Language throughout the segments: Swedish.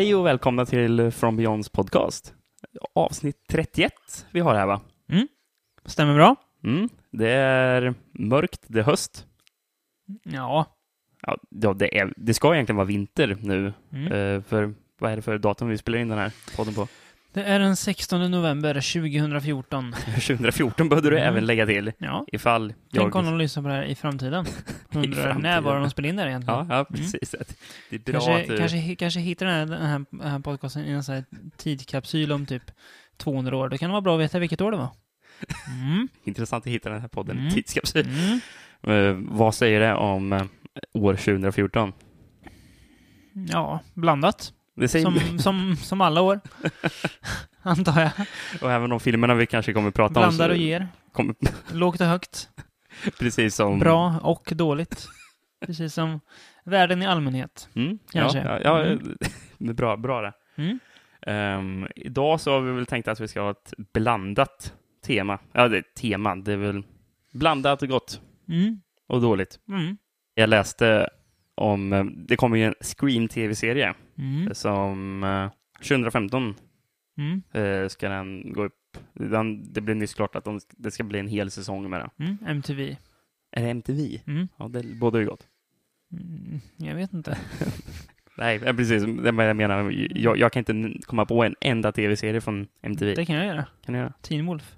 Hej och välkomna till From Beyonds podcast. Avsnitt 31 vi har här va? Stämmer bra? Mm. Det är mörkt, det är höst. Ja. Ja, ja, det, är, det ska egentligen vara vinter nu. Mm. Eh, för vad är det för datum vi spelar in den här podden på? Det är den 16 november 2014. 2014 behövde du Mm. jag även lägga till. Ja. Ifall Tänk om jag... de lyssnar på det här i framtiden. Undrar framtiden. när var de spelade in det egentligen? Ja, ja, precis. Det är bra Mm. kanske, att du... kanske, kanske hittar den här, den, här, den här podcasten i en sån här tidkapsyl om typ 200 år. Det kan vara bra att veta vilket år det var. Mm. Intressant att hitta den här podden i Mm. tidskapsyl. Mm. Eh, vad säger det om eh, år 2014? Ja, blandat. Som, som, som alla år. Antar jag. Och även de filmerna vi kanske kommer prata om. Blandar och ger. Kommer, Lågt och högt. precis som... Bra och dåligt. Precis som världen i allmänhet. Mm, Kanske. Ja, ja, Mm. bra, bra det. Mm. Ehm, idag så har vi väl tänkt att vi ska ha ett blandat tema. Ja, det är tema. Det är väl blandat och gott Mm. och dåligt. Mm. Jag läste om, eh, det kommer ju en Scream-tv-serie Mm. som eh, 2015 Mm. eh, ska den gå upp. Den, det blev nyss klart att de, det ska bli en hel säsong med det. Mm. MTV. Är det MTV? Mm. Ja, det båda ju gott. Mm. Jag vet inte. Nej, eh, precis. Det jag menar. Jag, jag kan inte komma på en enda tv-serie från MTV. Det kan jag göra. Kan jag göra? Teen Wolf.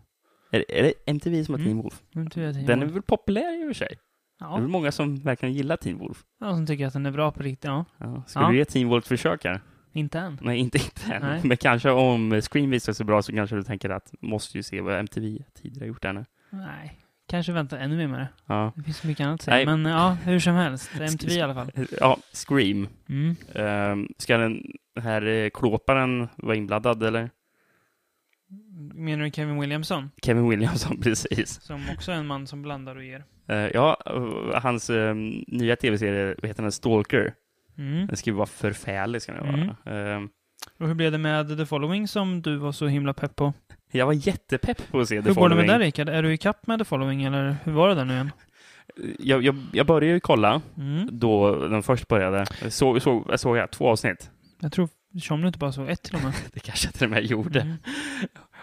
Är, är det MTV som har Mm. Teen Wolf? MTV Teen Den är väl populär i och för sig? Det är Ja. många som verkligen gillar Teen Wolf? ja, som tycker att den är bra på riktigt. Ja. Ja. Ska Ja. du ge Teen Wolf ett försök här? Inte än. Nej, inte, inte än. Nej. Men kanske om Scream visar sig bra så kanske du tänker att måste ju se vad MTV tidigare gjort där nu. Nej. Kanske vänta ännu mer med det. Ja. Det finns så mycket annat att säga. Nej. Men ja, hur som helst. MTV i alla fall. Ja, Scream. Mm. Ehm, ska den här eh, klåparen vara inblandad eller? Menar du Kevin Williamson? Kevin Williamson, precis. Som också är en man som blandar och ger. Eh, ja, eh, hans eh, nya tv-serie, vad heter den? Stalker. Mm. Den ska ju vara förfärlig, ska den vara. Ehm, Och hur blev det med The Following som du var så himla pepp på? jag var jättepepp på att se The hur går det med Following. det Rickard? Är du i kapp med The Following eller hur var det där nu igen? Jag, jag, jag började ju kolla Mm. då den först började. Så, så, jag såg jag två avsnitt. Jag tror som du inte bara såg ett till och med. Det kanske jag till och med gjorde.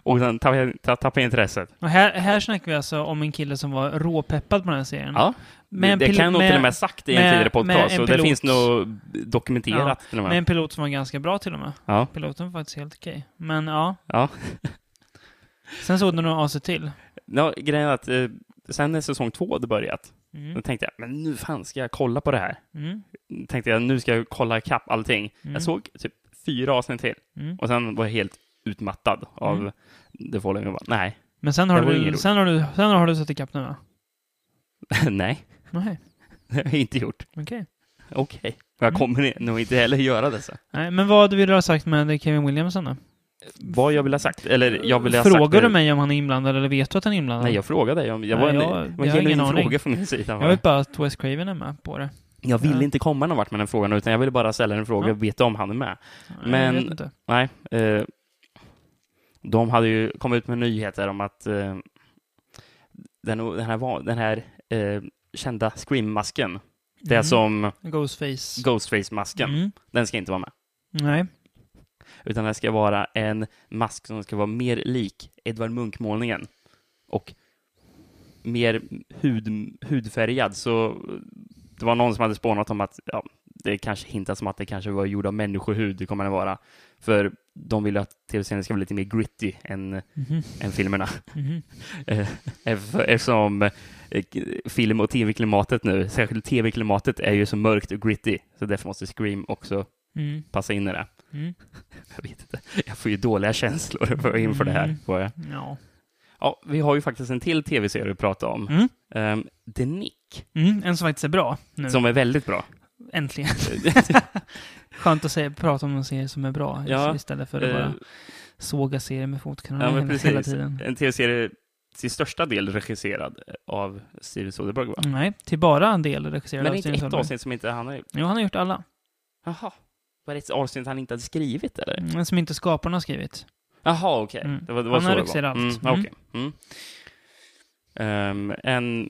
Och sen tappade jag, ta- tappade jag intresset. Och här, här snackar vi alltså om en kille som var råpeppad på den här serien. Ja, Med det kan jag nog till och med sagt i en med- tidigare podcast. Så det finns nog dokumenterat till och Med med. en pilot som var ganska bra till och med. Ja, Piloten var faktiskt helt okej. Men ja, ja. sen såg du nog AC till. ja grejen är att eh, sen när säsong två hade börjat, då Mm. tänkte jag, men nu fan ska jag kolla på det här. Mm. Tänkte jag, nu ska jag kolla ikapp allting. Mm. Jag såg typ fyra avsnitt till. Mm. Och sen var jag helt utmattad av Mm. The Following. och bara, Nej, Men sen har, du, sen, har du, sen har du satt ikapp nu va? nej, Nej, det har jag inte gjort. okej. Okej. Och jag Mm. kommer nog inte heller göra det. Så. Nej, men vad vill du ha sagt med Kevin Williamson då? Vad jag vill ha sagt? Eller jag vill ha sagt... Frågar du mig om han är inblandad eller vet du att han är inblandad? Nej, jag frågade dig. om- Jag Nej, var en, jag- jag en har genuin ingen aning. fråga från min sida. Jag vet bara att Wes Craven är med på det. Jag ville Ja. inte komma någon vart med den frågan, utan jag ville bara ställa en fråga Ja. och veta om han är med. Nej, Men- Jag vet inte. Nej. Eh, de hade ju kommit ut med nyheter om att eh, den, den här, den här eh, kända Scream-masken, det Mm. som Ghostface. Ghostface-masken, Mm. den ska inte vara med. Nej. Utan det ska vara en mask som ska vara mer lik Edvard Munch-målningen. Och mer hud, hudfärgad. Så det var någon som hade spånat om att ja, det kanske hintas som att det kanske var gjord av människohud, det kommer det vara. För de vill att tv-serien ska vara lite mer gritty än, Mhm. än filmerna. Eh, eff- Eftersom eh, film och tv-klimatet nu, särskilt tv-klimatet, är ju så mörkt och gritty. Så därför måste Scream också Mm. passa in i det. Mm. Jag vet inte. Jag får ju dåliga känslor för inför det här. Mm. Får jag. Ja. Ja, vi har ju faktiskt en till tv-serie att prata om. Mm. Um, The Nick, Mm. En som faktiskt är bra nu. som är väldigt bra. Äntligen. Skönt att säga, prata om en serie som är bra Ja, istället för att Eh, bara såga serier med fotknölarna ja, men hela, tiden. En tv-serie till största del regisserad av Steven Soderbergh, va? Nej, till bara en del regisserad Men av inte Steven ett Soderbergh. avsnitt som inte han har gjort. Jo, han har gjort alla. Jaha. Var det ett avsnitt han inte hade skrivit, eller? Men som inte skaparna har skrivit. Jaha, okej. Mm. Det var, det var Han så har regisserat Mm, allt. Mm. okej. Mm. Ehm, en,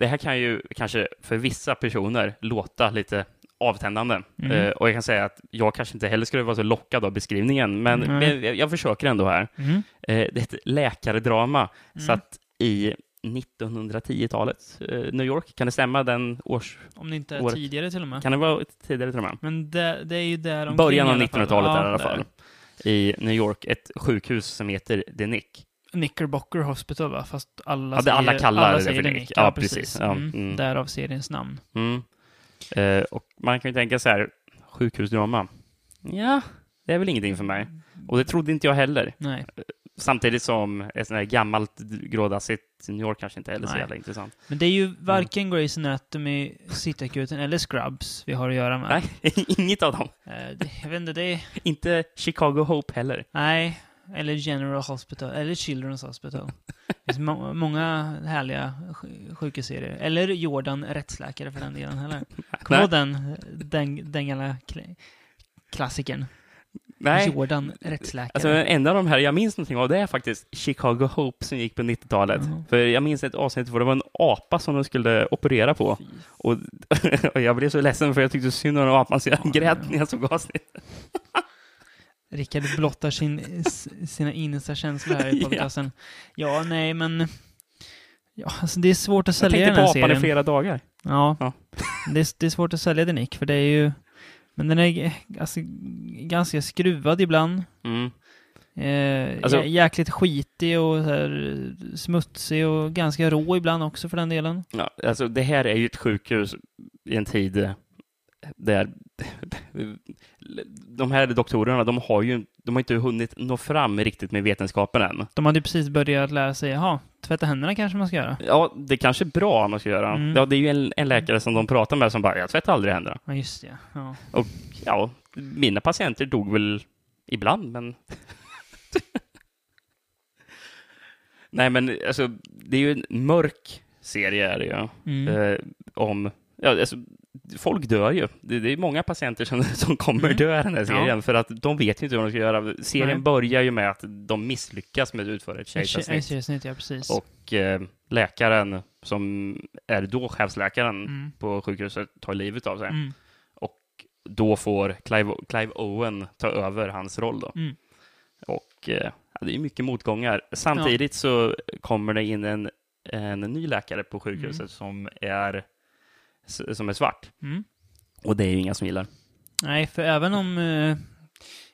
det här kan ju kanske för vissa personer låta lite avtändande. Mm. Eh, och jag kan säga att jag kanske inte heller skulle vara så lockad av beskrivningen, men, men jag, jag försöker ändå här. Mm. Eh, det är ett läkardrama Mm. satt i 1910-talet, eh, New York. Kan det stämma den års... Om det inte är året. tidigare till och med. Kan det vara tidigare tror jag? Men det, det är ju där omkring Början av alla fall. 1900-talet Ja, där i alla fall. I New York, ett sjukhus som heter The Nick. Knickerbocker Hospital va? Fast alla Ja, det alla kallar alla säger för det Nick. Nick. Ja, Ja, precis. Ja, Mm. mm. Därav seriens namn. Mm. Eh, och man kan ju tänka så här, sjukhusdrama. Ja, det är väl ingenting för mig. Och det trodde inte jag heller. Nej. Samtidigt som ett sånt här gammalt grådassigt New York kanske inte heller så Nej. jävla intressant. Men det är ju varken Grey's Anatomy, Cityakuten eller Scrubs vi har att göra med. Nej, inget av dem. Eh, det, jag vet inte, det är... Inte Chicago Hope heller. Nej. Eller General Hospital, eller Children's Hospital. Det finns må många härliga sj- sjukhusserier. Eller Jordan Rättsläkare för den delen heller. Kommer den, den, den gamla kla- klassikern? Nej. Jordan Rättsläkare. Alltså den enda av de här jag minns någonting av det är faktiskt Chicago Hope som gick på 90-talet. Mhm. För jag minns ett avsnitt där det var en apa som de skulle operera på. Och, och jag blev så ledsen för jag tyckte synd om den apan så jag Ja, grät ja. när jag såg avsnittet. Rickard blottar sin, sina innersta känslor här i podcasten. Ja, nej, men... Ja, alltså det är svårt att Jag sälja tänkte den på här apan i serien. flera dagar. Ja, Ja. Det, är, det är svårt att sälja den Nick, för det är ju... Men den är alltså, ganska skruvad ibland. Mm. Eh, Alltså- jä- jäkligt skitig och här, smutsig och ganska rå ibland också för den delen. Ja, alltså det här är ju ett sjukhus i en tid där de här doktorerna, de har ju de har inte hunnit nå fram riktigt med vetenskapen än. De hade ju precis börjat lära sig, jaha, tvätta händerna kanske man ska göra. Ja, det kanske är bra man ska göra. Mm. Ja, det är ju en, en läkare som de pratar med som bara, jag tvättar aldrig händerna. Ja, just det. Ja. Ja, mina patienter dog väl ibland, men... Nej, men alltså, det är ju en mörk serie är det ju. Mm. Eh, om... Ja, alltså, folk dör ju. Det, det är många patienter som, som kommer Mm. dö i den här serien, Ja. för att de vet inte vad de ska göra. Serien Nej. börjar ju med att de misslyckas med att utföra ett kejsarsnitt. Ja precis. Och eh, läkaren, som är då chefsläkaren Mm. på sjukhuset, tar livet av sig. Mm. Då får Clive, Clive Owen ta över hans roll. Då. Mm. Och eh, ja, det är mycket motgångar. Samtidigt så kommer det in en, en ny läkare på sjukhuset Mm. som, är, som är svart. Mm. Och det är ju inga som gillar. Nej, för även om eh,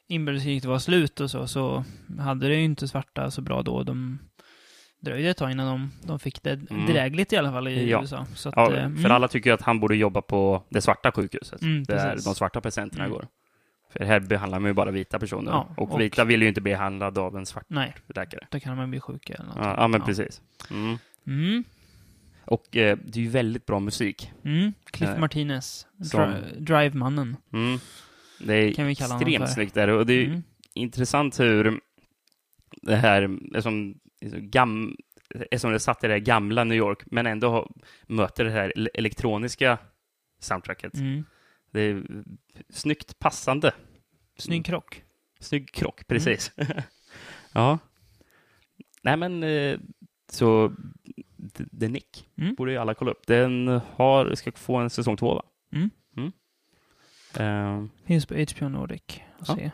inbördeskriget var slut och så, så hade det ju inte svarta så bra då. De dröjde ett tag innan de, de fick det Mm. drägligt i alla fall i Ja. USA. Att, Ja, eh, för mm. alla tycker ju att han borde jobba på det svarta sjukhuset, Mm, där precis. de svarta patienterna Mm. går. För här behandlar man ju bara vita personer. Ja, och, och- vita vill ju inte bli behandlade av en svart Nej, läkare. då kan man bli sjuk eller något. Ja, ja men precis. Mm. Mm. Och eh, det är ju väldigt bra musik. Mm. Cliff Eh, Martinez, som- dri- Drive-mannen. Mm. Det är Kan vi kalla extremt snyggt där. Och det är Mm. intressant hur det här är som, gam, är som det satt i det gamla New York, men ändå har, möter det här ele- elektroniska soundtracket. Mm. Det är snyggt passande. Snygg krock. Snygg krock, precis. ja. Nej, men eh, så The, Nick Mm. borde ju alla kolla upp. Den har, ska få en säsong två, va? Mm. Eh, Finns på HBO Nordic att Ja. se.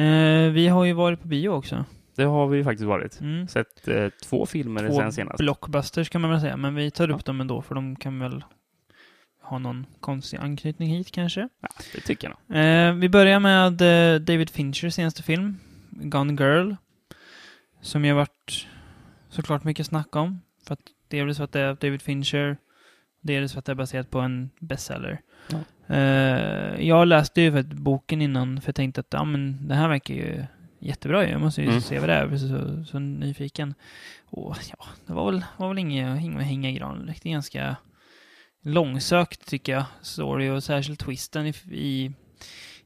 Eh, vi har ju varit på bio också. det har vi faktiskt varit. Mm. Sett eh, två filmer Två sen senast. blockbusters kan man väl säga, men vi tar Ja. upp dem ändå för de kan väl ha någon konstig anknytning hit kanske. Ja, det tycker jag nog. Eh, vi börjar med eh, David Finchers senaste film, Gone Girl. Som har varit såklart mycket snack om. För att dels för att det är David Fincher, dels för att det är baserat på en bestseller. Ja. Eh, jag läste ju för att boken innan för jag tänkte att ja, men det här verkar ju jättebra ju. Jag måste ju Mm. se vad det är, jag är så, så nyfiken. Och ja, det var väl, var väl inget, inget att hänga i granen. Det är ganska långsökt tycker jag, story och särskilt twisten i, i,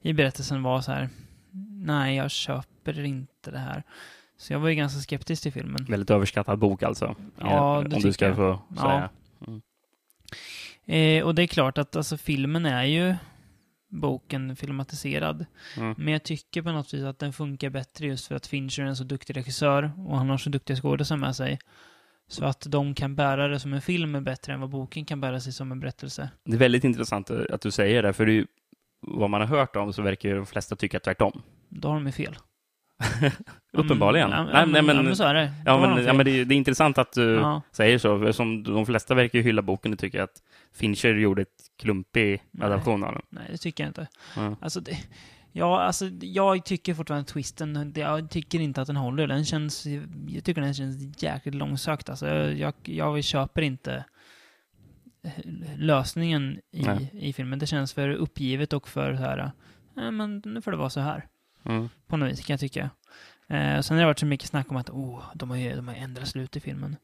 i berättelsen var så här. Nej, jag köper inte det här. Så jag var ju ganska skeptisk till filmen. Väldigt överskattad bok alltså. Ja, det Om du ska jag. få Ja. säga. Eh, och det är klart att alltså, filmen är ju boken filmatiserad. Mm. Men jag tycker på något vis att den funkar bättre just för att Fincher är en så duktig regissör och han har så duktiga skådespelare med sig. Så att de kan bära det som en film är bättre än vad boken kan bära sig som en berättelse. Det är väldigt intressant att du säger det, för det ju, vad man har hört om så verkar ju de flesta tycka tvärtom. Då har de ju fel. Uppenbarligen. Mm, nej, ja, nej, men, men, ja, men så är det. Då ja, har de men, fel. ja, men det, är- det är intressant att du Ja. säger så, som de flesta verkar ju hylla boken och tycker att Fincher gjorde ett klumpig adaption av den. Nej, det tycker jag inte. Ja. Alltså, det, ja, alltså, jag tycker fortfarande twisten, det, jag tycker inte att den håller. Den känns, jag tycker den känns jäkligt långsökt. Alltså, jag, jag, köper inte lösningen i, Nej. i filmen. Det känns för uppgivet och för så här, nej men nu får det vara så här. Mm. På något vis kan jag tycka. Eh, sen har det varit så mycket snack om att oh, de har ju de har ändrat slut i filmen.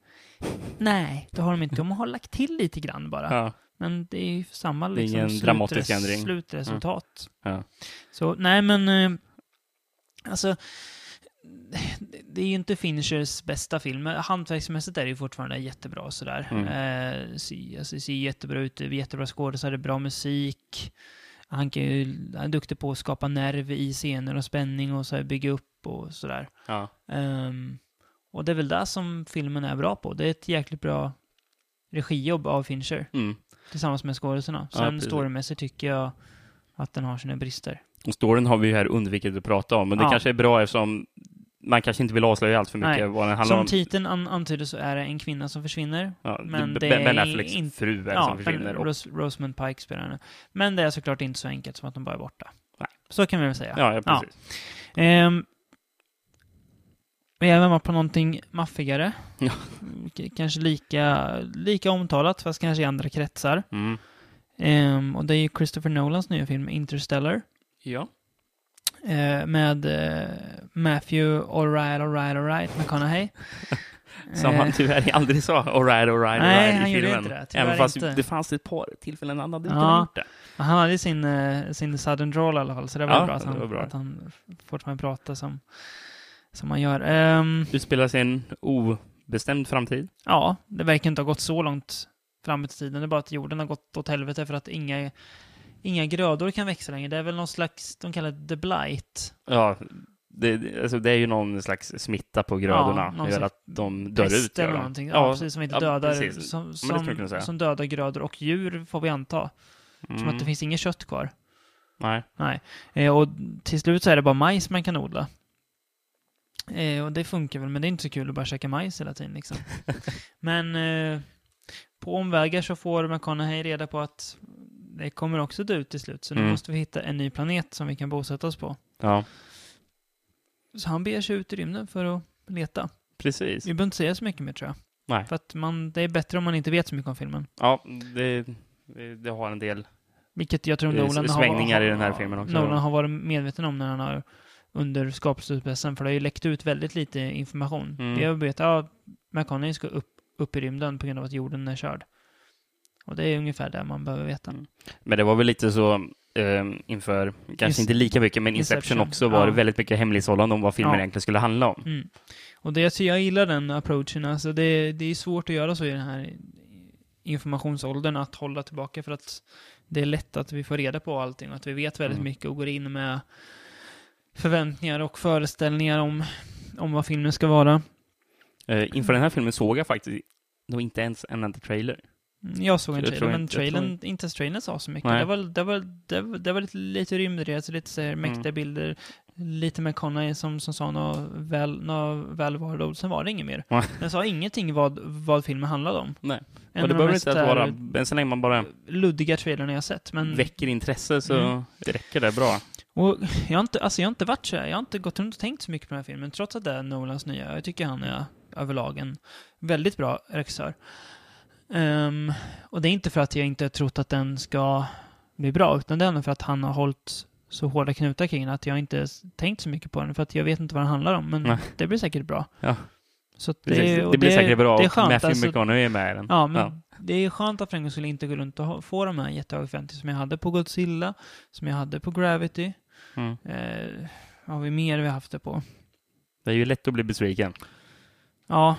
Nej, det har de inte. De har lagt till lite grann bara. Ja. Men det är ju samma är liksom, ingen dramatisk ändring. slutresultat. Ja. Så nej, men eh, alltså det- det är ju inte Finchers bästa film. Hantverksmässigt är det ju fortfarande jättebra sådär. Mm. Eh, ser, alltså, det ser jättebra ut, det jättebra skådespelare, bra musik. Han, kan ju, han är duktig på att skapa nerv i scener och spänning och så här, bygga upp och sådär. Ja. Ehm, och det är väl det som filmen är bra på. Det är ett jäkligt bra regijobb av Fincher Mm. tillsammans med skådespelarna. Ja, Sen precis. storymässigt tycker jag att den har sina brister. Och storyn har vi ju här undvikit att prata om, men det Ja. kanske är bra eftersom man kanske inte vill avslöja allt för mycket Nej. vad den handlar Som om. titeln an antyder så är det en kvinna som försvinner. Ja, men det, det ben är Afflecks inte- fru är Ja, som försvinner. Och, Ros Rosamund Pike spelar henne. Men det är såklart inte så enkelt som att de bara är borta. Nej. Så kan vi väl säga. ja, ja, precis. Ehm, vi även varit på någonting maffigare. Ja. Kanske lika, lika omtalat, fast kanske i andra kretsar. Mm. Ehm, och det är ju Christopher Nolans nya film Interstellar. Ja. Eh, med eh, Matthew Alright, Alright, Alright McConaughey. Som Eh, han tyvärr aldrig sa alright, alright, Nej, alright han i gjorde filmen. inte det. Även fast inte. det fanns ett par tillfällen han hade Ja. gjort det. Han hade sin, eh, sin sudden drawl i alla fall, så det var Ja, bra, att det han, var bra. att han fortfarande pratar som, som han gör. Ehm, Utspelar sig en obestämd framtid. ja, det verkar inte ha gått så långt fram i tiden. Det är bara att jorden har gått åt helvete för att inga, inga grödor kan växa längre. Det är väl någon slags, de kallar det the blight. Ja, det, alltså det är ju någon slags smitta på grödorna. Det gör att de dör ut. eller någonting. Ja, precis, som inte ja, dödar, precis. som, som, som dödar grödor och djur, får vi anta. Som Mm. att det finns inget kött kvar. Nej. Nej. Eh, och till slut så är det bara majs man kan odla. Eh, och det funkar väl, men det är inte så kul att bara käka majs hela tiden liksom. men eh, på omvägar så får McConaughey reda på att det kommer också dö ut till slut, så nu Mm. måste vi hitta en ny planet som vi kan bosätta oss på. Ja, Så han beger sig ut i rymden för att leta. precis. Vi behöver inte säga så mycket mer tror jag. Nej. För att man, det är bättre om man inte vet så mycket om filmen. Ja, det, det, det har en del. Vilket jag tror Nolan har, svängningar i den här filmen också. Nolan har varit medveten om när han har under skapelseprocessen, för det har ju läckt ut väldigt lite information. Mm. Vi har vetat att ja, McConaughey ska upp, upp i rymden på grund av att jorden är körd. Och det är ungefär det man behöver veta. Mm. Men det var väl lite så eh, inför, kanske Ins- inte lika mycket, men Inception, Inception, också var ja. det väldigt mycket hemlighetshållande om vad filmen Ja. egentligen skulle handla om. Mm. Och det, så jag gillar den approachen. Alltså det, det är svårt att göra så i den här informationsåldern, att hålla tillbaka för att det är lätt att vi får reda på allting och att vi vet väldigt Mm. mycket och går in med förväntningar och föreställningar om, om vad filmen ska vara. Eh, inför den här filmen såg jag faktiskt nog inte ens en enda trailer. Mm, Jag såg en Jag trailer, men inte- trailern, inte ens trailern sa så mycket. Nej. Det var, det var, det var, det var lite, lite rymdresor, lite så här mäktiga Mm. bilder, lite med Connery som, som sa något väl, välvalda ord. Sen var det inget mer. Den sa ingenting vad, vad filmen handlade om. Nej. En och det behöver inte vara, än så länge man bara luddiga trailern jag sett. Men, väcker intresse så Mm. räcker det bra. och jag, har inte, alltså jag har inte varit så här, jag har inte gått runt och tänkt så mycket på den här filmen, trots att det är Nolans nya. Jag tycker han är överlag en väldigt bra regissör. Ehm, och det är inte för att jag inte trott att den ska bli bra, utan det är för att han har hållit så hårda knutar kring den att jag inte tänkt så mycket på den, för att jag vet inte vad den handlar om. Men Nej. det blir säkert bra. Ja. Så Precis. Det, och blir säkert bra Det är och skönt. Matthew Alltså, McConaughey är med i den. Ja, men det är skönt att för en gång skulle inte gå runt och få de här jättehöga förväntningarna som jag hade på Godzilla, som jag hade på Gravity. Mm. Eh, har vi mer vi haft det på? Det är ju lätt att bli besviken. Ja.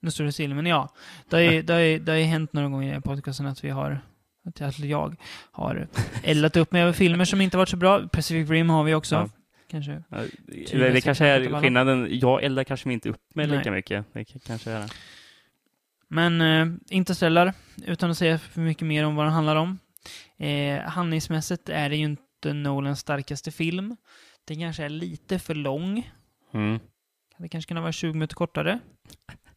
Nu står det still, men ja. Det har ju det har, det har hänt några gånger i den här podcasten att vi har att jag, har eldat upp med filmer som inte varit så bra. Pacific Rim har vi också. Ja. kanske. Ja, Det, det kanske är skillnaden. Jag eldar kanske inte upp mig Nej. lika mycket. Det kanske är det. Men eh, Interstellar, utan att säga för mycket mer om vad den handlar om. Eh, handlingsmässigt är det ju inte Nolans starkaste film. Den kanske är lite för lång. Mm. Det kanske kunde vara 20 minuter kortare.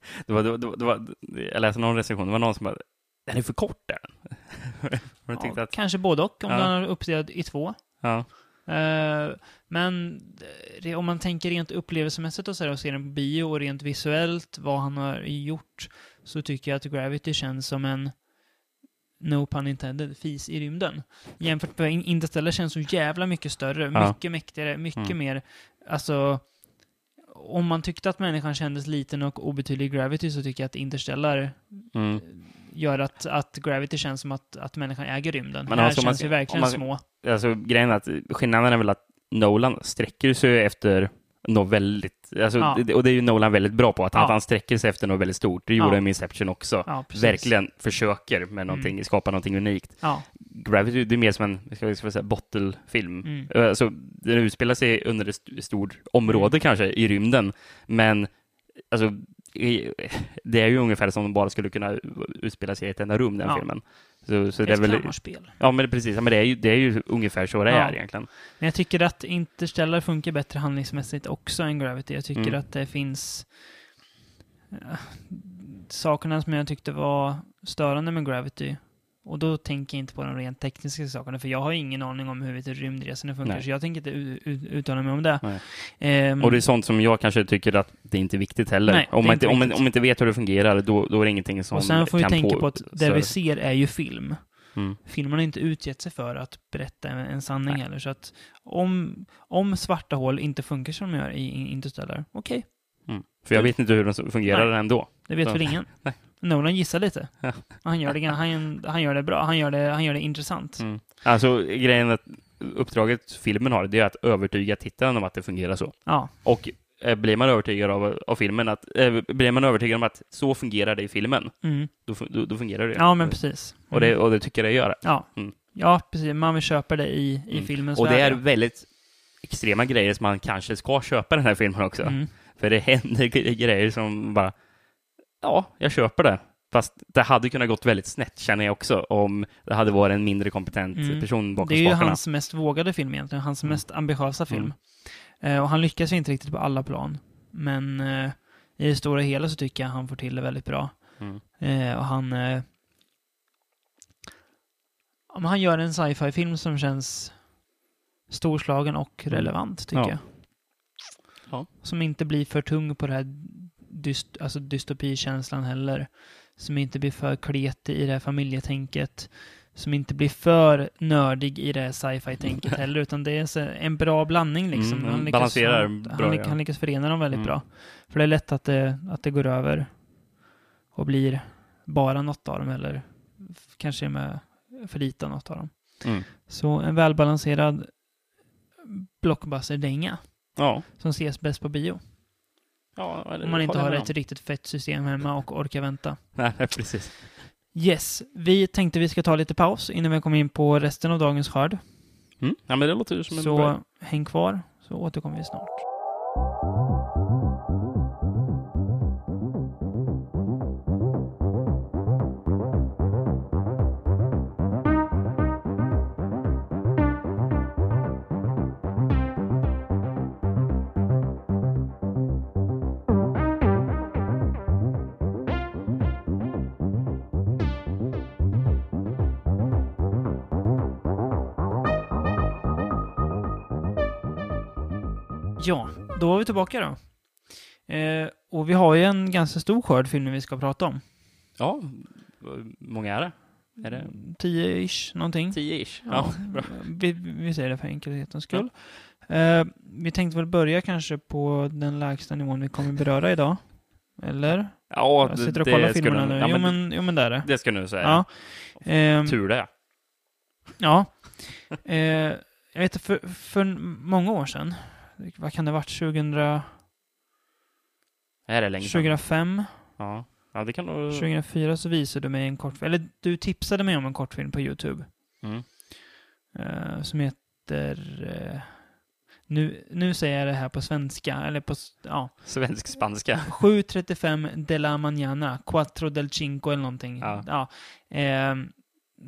Det var, det var, det var, jag läste någon recension, det var någon som bara, den är för kort den. Ja, att, Kanske både och, om Ja. den är uppdelad i två. ja. Eh, men det, om man tänker rent upplevelsemässigt och så här, och ser den på bio och rent visuellt, vad han har gjort, så tycker jag att Gravity känns som en No pun intended, fis i rymden. Jämfört med In- Interstellar känns så jävla mycket större, Ja. mycket mäktigare, mycket Mm. mer, alltså om man tyckte att människan kändes liten och obetydlig i Gravity så tycker jag att Interstellar Mm. gör att, att Gravity känns som att, att människan äger rymden. Men här alltså, man känns ska- ju verkligen man- små. Alltså grejen är att skillnaden är väl att Nolan sträcker sig efter något väldigt, alltså, Ja. och det är ju Nolan väldigt bra på, att han, Ja. han sträcker sig efter något väldigt stort. Det gjorde Ja. han med Inception också. Ja. Verkligen försöker med någonting, skapa någonting unikt. Ja. Gravity, det är mer som en, ska vi säga, bottle-film. Mm. Alltså, den utspelar sig under ett st- stort område kanske i rymden, men alltså, det är ju ungefär som om de bara skulle kunna utspela sig i ett enda rum, den Ja. filmen. Så, så det är Ett väl, kammarspel. ja men precis, ja, men det är ju, det är ju ungefär så det Ja. är egentligen. Men jag tycker att Interstellar funkar bättre handlingsmässigt också än Gravity. Jag tycker Mm. att det finns eh, sakerna som jag tyckte var störande med Gravity. Och då tänker jag inte på de rent tekniska sakerna, för jag har ingen aning om hur rymdresorna funkar, Nej. så jag tänker inte uttala mig om det. Nej. Ehm, Och det är sånt som jag kanske tycker att det inte är viktigt heller. Nej, är om, man inte om, man, om man inte vet hur det fungerar, då, då är det ingenting som och sen får vi kan tänka på, att det så- vi ser är ju film. Mm. Filmen har inte utgett sig för att berätta en, en sanning heller. Så att om, om svarta hål inte funkar som de gör i Interstellar, okej, Mm. För jag vet inte hur de fungerar Nej. ändå. det vet Ja. väl ingen. Nolan gissar lite. Ja. Han, gör det, han, han gör det bra, han gör det, han gör det intressant. Mm. Alltså grejen är att uppdraget filmen har, det är att övertyga tittaren om att det fungerar så. Ja, Och eh, blir man övertygad av, av filmen att, eh, blir man övertygad om att så fungerar det i filmen, mm. då, då, då fungerar det. ja men precis. och, det, Mm. och det tycker jag det gör. Ja. Mm. ja, precis. Man vill köpa det i, i Mm. filmens Och det är värld. väldigt extrema grejer som man kanske ska köpa den här filmen också. Mm. För det händer gre- grejer som bara, ja, jag köper det. Fast det hade kunnat gått väldigt snett, känner jag också, om det hade varit en mindre kompetent Mm. person bakom Det är ju spakarna. hans mest vågade film egentligen, hans Mm. mest ambitiösa film. Mm. Eh, och han lyckas ju inte riktigt på alla plan. Men eh, i det stora hela så tycker jag han får till det väldigt bra. Mm. Eh, och han... Eh, ja, men han gör en sci-fi-film som känns storslagen och Mm. relevant, tycker Ja. jag. Ja. Som inte blir för tung på det här dyst, alltså dystopikänslan heller. Som inte blir för kletig i det här familjetänket. Som inte blir för nördig i det här sci-fi-tänket heller, utan det är så en bra blandning liksom. Mm, han, lyckas, balanserar han, bra, han, lyckas, ja. han lyckas förena dem väldigt Mm. bra. För det är lätt att det, att det går över och blir bara något av dem, eller kanske med för lite av något av dem. Mm. Så en välbalanserad blockbuster-dänga Ja. som ses bäst på bio. Ja Om man inte har ett riktigt fett system hemma och orkar vänta. Nej, precis. Yes, vi tänkte vi ska ta lite paus innan vi kommer in på resten av dagens skörd. Mm. Ja, men det låter som en Så bra... häng kvar, så återkommer vi snart. Ja, då var vi tillbaka då. Eh, och vi har ju en ganska stor skörd filmer vi ska prata om. Ja, hur många är det? Är det 10-ish någonting. tio-ish? Ja, Ja, bra. vi, vi säger det för enkelhetens skull. Eh, vi tänkte väl börja kanske på den lägsta nivån vi kommer beröra idag. Eller? Ja, Jag sitter och kollar det filmerna nu. Ja, jo, men, men, jo, men det är det. det ska du säga. Ja. Ehm, Tur det. Ja. Eh, jag vet för, för många år sedan, vad kan det ha varit, 2000, Är det länge sedan? 2005, Ja. ja, det kan nog... 2004 så visade du mig en kortfilm, eller du tipsade mig om en kortfilm på YouTube. Mm. eh, som heter eh, Nu, nu säger jag det här på svenska, eller på, ja. Svensk-spanska. 7.35 de la mañana, Quattro del Cinco eller någonting. Ja. Eh,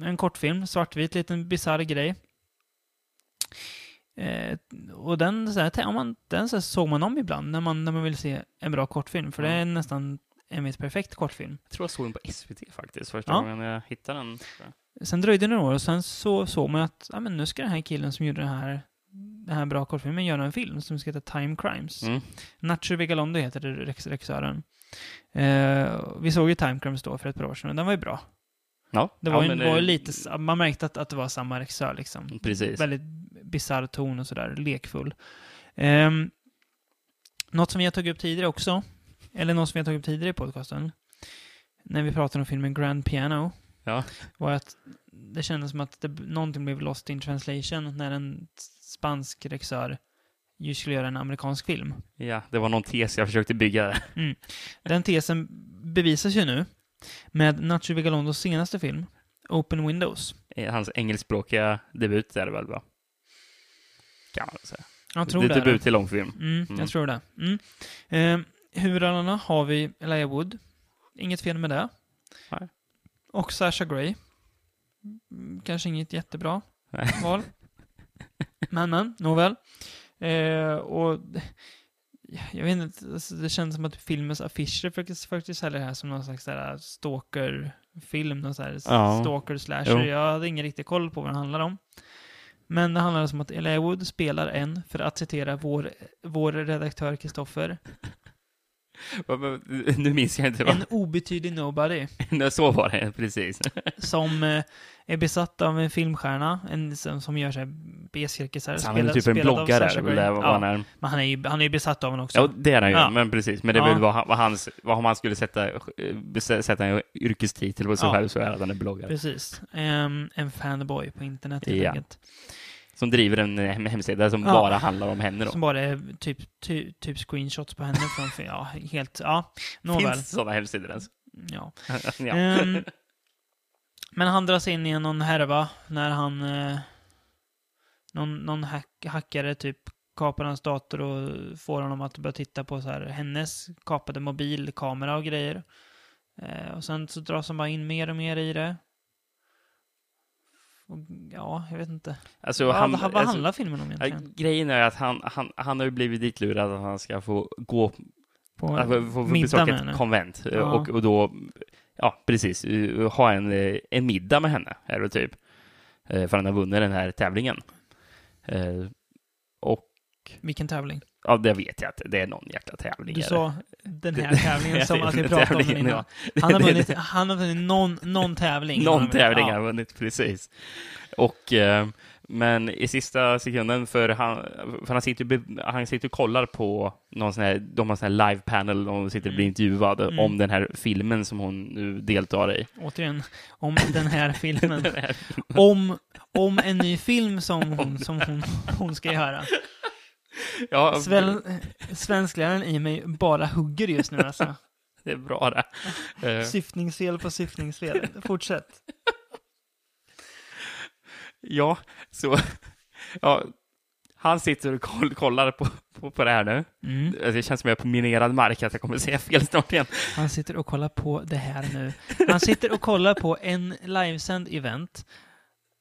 en kortfilm, svartvit, liten bisarr grej. Eh, och den, så här, ja, man, den så här, såg man om ibland när man, när man vill se en bra kortfilm. För det är nästan en viss perfekt kortfilm. Jag tror jag såg den på SVT faktiskt, första Ja. gången jag hittade den. Sen dröjde det några år och sen så såg man att ja, men nu ska den här killen som gjorde den här, den här bra kortfilmen göra en film som ska heta Time Crimes. Mm. Nacho Vigalondo heter regissören. Eh, vi såg ju Time Crimes då för ett par år sedan och den var ju bra. Ja, Det ja, var, ju, men, var ju lite, man märkte att, att det var samma regissör liksom. Precis. Väldigt bisarr ton och sådär, lekfull. Um, något som vi har tagit upp tidigare också, eller något som vi har tagit upp tidigare i podcasten, när vi pratade om filmen Grand Piano, Ja. var att det kändes som att det, någonting blev lost in translation när en spansk regissör ju skulle göra en amerikansk film. Ja, det var någon tes jag försökte bygga där. Den tesen bevisas ju nu med Nacho Vigalondos senaste film, Open Windows. Eh, Hans engelskspråkiga debut är det väl, va? Kan man säga. Jag tror det det. är debut till långfilm. Mm, Mm. jag tror det. Mm. Eh, huvudrollerna har vi Elijah Wood. Inget fel med det. Nej. Och Sasha Grey. Mm, Kanske inget jättebra Nej. val. men, men, nåväl. Eh, och jag vet inte, alltså, det känns som att filmens affischer faktiskt, faktiskt säljer det här som någon slags där stalker-film, någon här Ja. stalker-slasher. Jag hade ingen riktig koll på vad den handlar om. Men det handlar om att Elijah Wood spelar en, för att citera vår, vår redaktör Kristoffer, Nu minns jag inte. Va? en obetydlig nobody Så var det, precis. som eh, är besatt av en filmstjärna, en som, gör sig B-cirkusar. Han är typ en bloggare, vad han ja, men han är ju han är besatt av den också. Ja, det är han ju, Ja. men precis. Men det är Ja. väl vad, vad, hans, vad man skulle sätta, eh, sätta en yrkestitel på sig Ja. själv så är det att han är bloggare. Precis. Ehm, en fanboy på internet helt Ja. enkelt. Som driver en eh, hem- hemsida som Ja. bara handlar om henne då. Som bara är typ, ty, typ screenshots på henne från, ja, helt, ja, nåväl. Finns sådana hemsidor ens? Ja. ja. Ehm, men han dras in i någon härva när han... Eh, någon någon hack, hackare typ kapar hans dator och får honom att börja titta på så här, hennes kapade mobilkamera och grejer. Eh, och sen så dras han bara in mer och mer i det. Ja, jag vet inte. Alltså, vad han, vad alltså, handlar filmen om egentligen? grejen är att han, han, han har ju blivit ditlurad att han ska få gå På Att få, få, besöka ett henne? konvent eh, Ja. och, och då, ja precis, eh, ha en, eh, en middag med henne, är det typ. Eh, För han har vunnit den här tävlingen. Vilken tävling? ja, det vet jag att det är någon jäkla tävling. Du sa den här tävlingen som att vi pratade om den innan. Han har vunnit, han har vunnit någon, någon tävling. Någon tävling har han vunnit, precis. Och, eh, men i sista sekunden, för han, för han sitter han sitter och kollar på någon sån här, de har sån här live panel, och sitter och blir Mm. intervjuad Mm. om den här filmen som hon nu deltar i. Återigen, om den här filmen. Den här- om, om en ny film som hon, som hon, hon ska göra. Ja, Sven, svenskläraren i mig bara hugger just nu alltså. det är bra det. Eh, Syftningsfel på syftningsfel. Fortsätt. Ja, så... Ja, han sitter och koll, kollar på, på, på det här nu. Mm. Alltså, Det känns som jag är på minerad mark, att jag kommer säga fel snart igen. Han sitter och kollar på det här nu. Han sitter och kollar på en livesänd event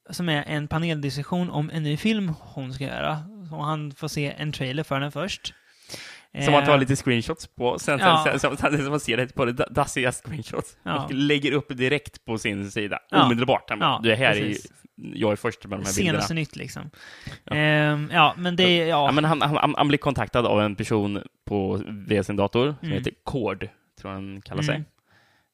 som är en paneldiskussion om en ny film hon ska göra. Och han får se en trailer för den först. Som man tar Eh, lite screenshots på, sen, Ja. sen, sen, sen, sen man ser det på det dassiga screenshots. Ja. Och lägger upp direkt på sin sida, Ja. omedelbart. Han Ja, det här är ju, precis. jag är först med de här bilderna. Senaste nytt liksom. Ja. Ehm, ja, men det är, ja. Ja, men han, han, han blir kontaktad av en person på via sin dator som Mm. heter Cord, tror han kallar sig. Mm.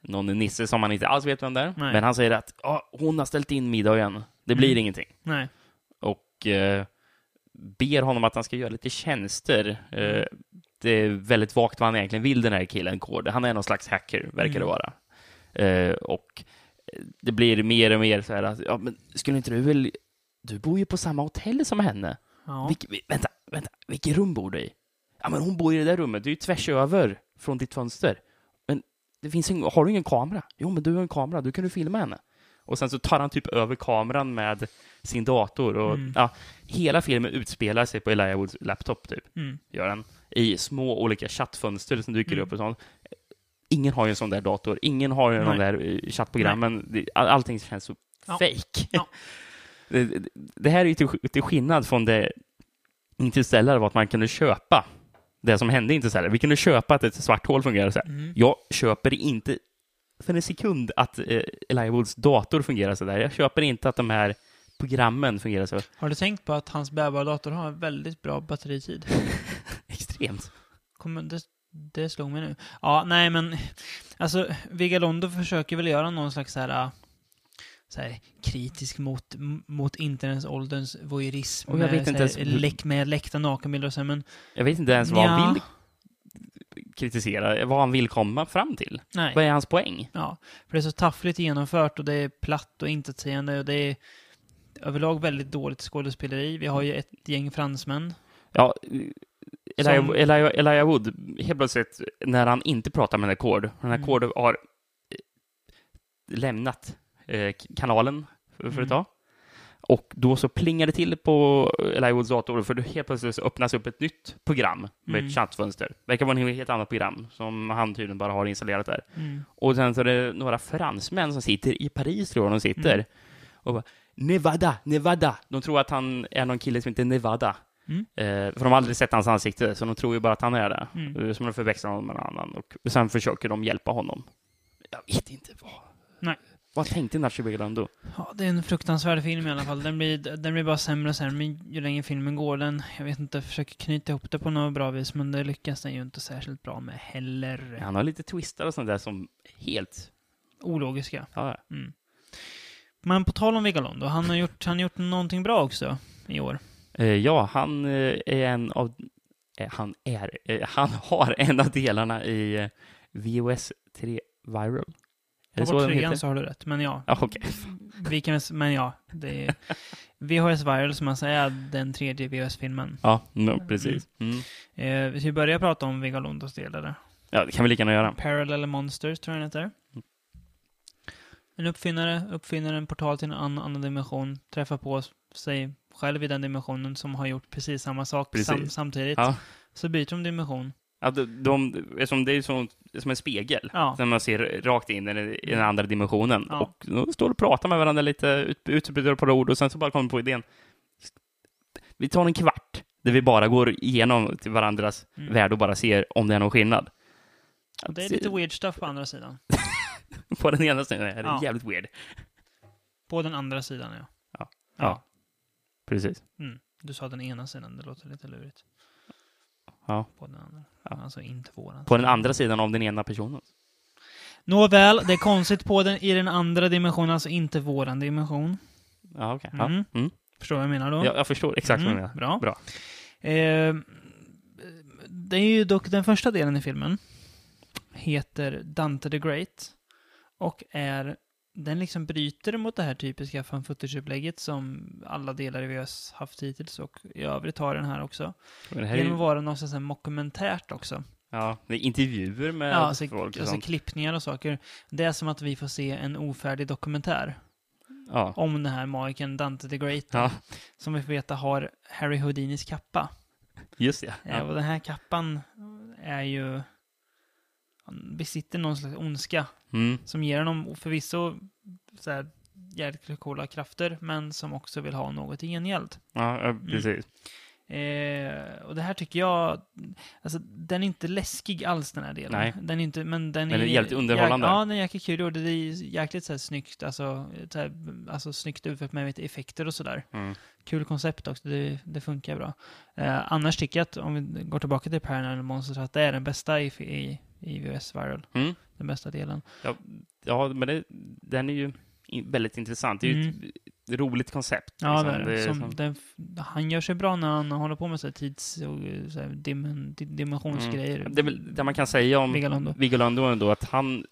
Någon nisse som man inte alls vet vem det är. Nej. Men han säger att "Ja, hon har ställt in middagen. Det blir Mm. ingenting. Nej. och eh, ber honom att han ska göra lite tjänster. Mm. Eh, det är väldigt vagt vad han egentligen vill, den här killen, Cord. Han är någon slags hacker, verkar det Mm. vara. Eh, och det blir mer och mer så här att, ja, men skulle inte du väl... Du bor ju på samma hotell som henne. Ja. Vilk, vi- vänta, vänta, vilket rum bor du i? Ja, men hon bor i det där rummet. Det är ju tvärs över från ditt fönster. Men det finns ingen, har du ingen kamera? Jo, men du har en kamera. Du kan du filma henne. Och sen så tar han typ över kameran med sin dator och Mm. ja, hela filmen utspelar sig på Elijah Woods laptop typ, Mm. gör den. I små olika chattfönster som dyker Mm. upp och sånt. Ingen har ju en sån där dator, ingen har ju de Nej. där eh, chattprogrammen. All- Allting känns så Ja. fake. Ja. det, det- det här är ju till, till skillnad från det Interstellar var att man kunde köpa det som hände i Interstellar. Vi kunde köpa att ett svart hål fungerar så här. Mm. Jag köper inte för en sekund att eh, Elijah Woods dator fungerar så där. Jag köper inte att de här programmen fungerar så Har du tänkt på att hans bärbara dator har en väldigt bra batteritid? extremt. Kommer, det, det slog mig nu. Ja, nej men, alltså, Vigalondo försöker väl göra någon slags så här, äh, så här kritisk mot, mot internetsålderns voyeurism. Och jag vet med, inte ens- läck, med läckta nakenbilder och så, här, men Jag vet inte ens vad han Nja. vill kritisera, vad han vill komma fram till. nej. Vad är hans poäng? Ja, för det är så taffligt genomfört och det är platt och intetsägande och det är överlag väldigt dåligt skådespeleri. Vi har ju ett gäng fransmän. Ja, Elijah, Som- Elijah, Elijah Wood, helt plötsligt, när han inte pratar med Accord, när Mm. Accord har eh, lämnat eh, kanalen för, för Mm. ett tag. Och då så plingar det till på Elijah Woods dator, för då helt plötsligt så öppnas upp ett nytt program med Mm. ett chattfönster. Verkar vara ett helt annat program som han tydligen bara har installerat där. Mm. Och sen så är det några fransmän som sitter i Paris, tror jag de sitter, Mm. och bara Nevada, Nevada. De tror att han är någon kille som heter Nevada. Mm. Eh, för de har aldrig sett hans ansikte, så de tror ju bara att han är det. Mm. Eh, Som de förväxlar honom med någon annan. Och sen försöker de hjälpa honom. Jag vet inte vad... Nej. Vad tänkte Nacho Vigalondo? Ja, det är en fruktansvärd film i alla fall. Den blir, den blir bara sämre och sämre ju längre filmen går. Den, jag vet inte, försöker knyta ihop det på något bra vis, men det lyckas den ju inte särskilt bra med heller. Han har lite twistar och sånt där som helt... Ologiska. Ja, Mm. Men på tal om Vigalondo, han har gjort, han har gjort någonting bra också i år. Eh, ja han eh, är en av... eh, Han är... Han har en av delarna i VOS 3 Viral. Är det så den heter? så har du rätt, men ja. Ja, okej. Vi kan, men ja, det är VHS Viral som man säger den tredje VHS-filmen. Ja, no, precis. Mm. Eh, vi ska börja prata om Vigalondos del eller? Ja, det kan vi lika gärna göra. Parallel Monsters tror jag den heter. En uppfinnare uppfinner en portal till en annan, annan dimension, träffar på sig själv i den dimensionen som har gjort precis samma sak Precis. sam, samtidigt. Ja. Så byter de dimension. Ja, de, de, eftersom det är som, som en spegel, Ja. när man ser rakt in i, den andra dimensionen. Ja. Och de står och pratar med varandra lite, ut- utbyter ett par ord och sen så bara kommer på idén. Vi tar en kvart där vi bara går igenom till varandras Mm. värld och bara ser om det är någon skillnad. Och det är lite weird stuff på andra sidan. På den ena sidan är det Ja. jävligt weird. På den andra sidan, ja. Ja. Ja. Precis. Mm. Du sa den ena sidan, det låter lite lurigt. Ja. På den andra. Ja. Alltså inte våran. På den andra sidan av den ena personen. Nåväl, det är konstigt på den, i den andra dimensionen, alltså inte våran dimension. Ja, okej. Mm. Ja. Mm. Förstår vad jag menar då? Jag, jag förstår exakt vad du Mm, menar. Bra. Bra. Eh, det är ju dock den första delen i filmen. Heter Dante the Great. Och är... Den liksom bryter mot det här typiska fan footage-upplägget som alla delar i VHS haft hittills och i övrigt har den här också. Här är Genom att ju, vara något sånt här mockumentärt också. ja, det är intervjuer med Ja, alltså, folk och alltså sånt. klippningar och saker. Det är som att vi får se en ofärdig dokumentär Ja. om den här magiken Dante the Great. ja, Som vi får veta har Harry Houdinis kappa. just det. Ja. Ja. Och den här kappan är ju... Han besitter någon slags ondska Mm. som ger honom förvisso så här, jävligt coola krafter, men som också vill ha något i gengäld. Ja, ja, precis. Eh, och det här tycker jag, alltså den är inte läskig alls den här delen. Nej. Den är inte, men den är... den är jävligt underhållande. Ja, den är jäkligt kul och det är jäkligt så här snyggt, alltså, så här, alltså snyggt utfört med lite effekter och sådär. Mm. Kul koncept också, det, det funkar bra. Eh, annars tycker jag att, om vi går tillbaka till Paranormal Monsters, att det är den bästa i, i, i VS Viral. Mm. Den bästa delen. Ja, men det, den är ju väldigt intressant. Det är ju ett roligt koncept. Ja, liksom. det det. Som, som- den, han gör sig bra när han håller på med så tids och så dim, di- dimensionsgrejer. Mm. Det är väl det man kan säga om Vigalondo. Vigalondo ändå, att han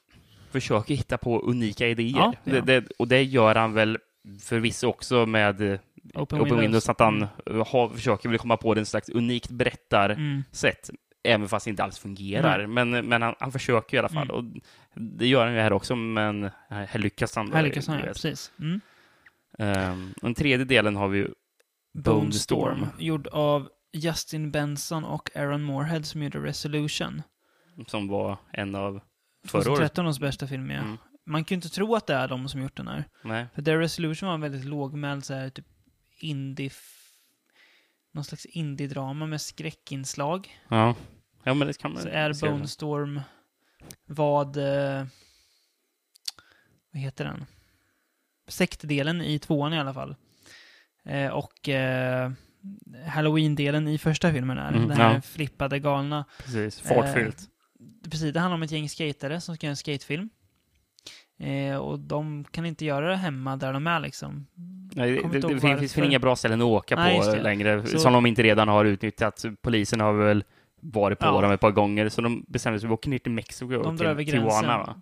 försöker hitta på unika idéer. Ja, gör det, och det gör han väl förvisso också med Open, Open Windows, att han Mm. har, försöker väl komma på en slags unikt berättarsätt. Mm. Även fast det inte alls fungerar. Men, men han, han försöker i alla fall. Mm. Och det gör han ju här också, men här lyckas han. Här lyckas han, ja. Precis. Mm. Ehm, den tredje delen har vi ju Bone Storm. Storm, gjord av Justin Benson och Aaron Moorhead som gjorde Resolution. som var en av förra året. 2013 års bästa film, ja. Mm. Man kan ju inte tro att det är de som gjort den här. Nej. För The Resolution var en väldigt lågmäld så här, typ indie... Någon slags indie-drama med skräckinslag. Ja. Ja, men det kan man Så är. Bone Storm vad... Eh, vad heter den? Sektdelen i tvåan i alla fall. Eh, och eh, Halloween-delen i första filmen är. Mm, den här ja. flippade galna. Precis, fartfyllt. Precis, det handlar om ett gäng skatare som ska göra en skatefilm. Eh, och de kan inte göra det hemma där de är liksom. Nej, det, det, finns, finns inga bra ställen att åka på längre, Så- som de inte redan har utnyttjat. Polisen har väl varit på Ja. dem ett par gånger, så de bestämde sig för att åka ner till Mexiko De och till. Tijuana, va?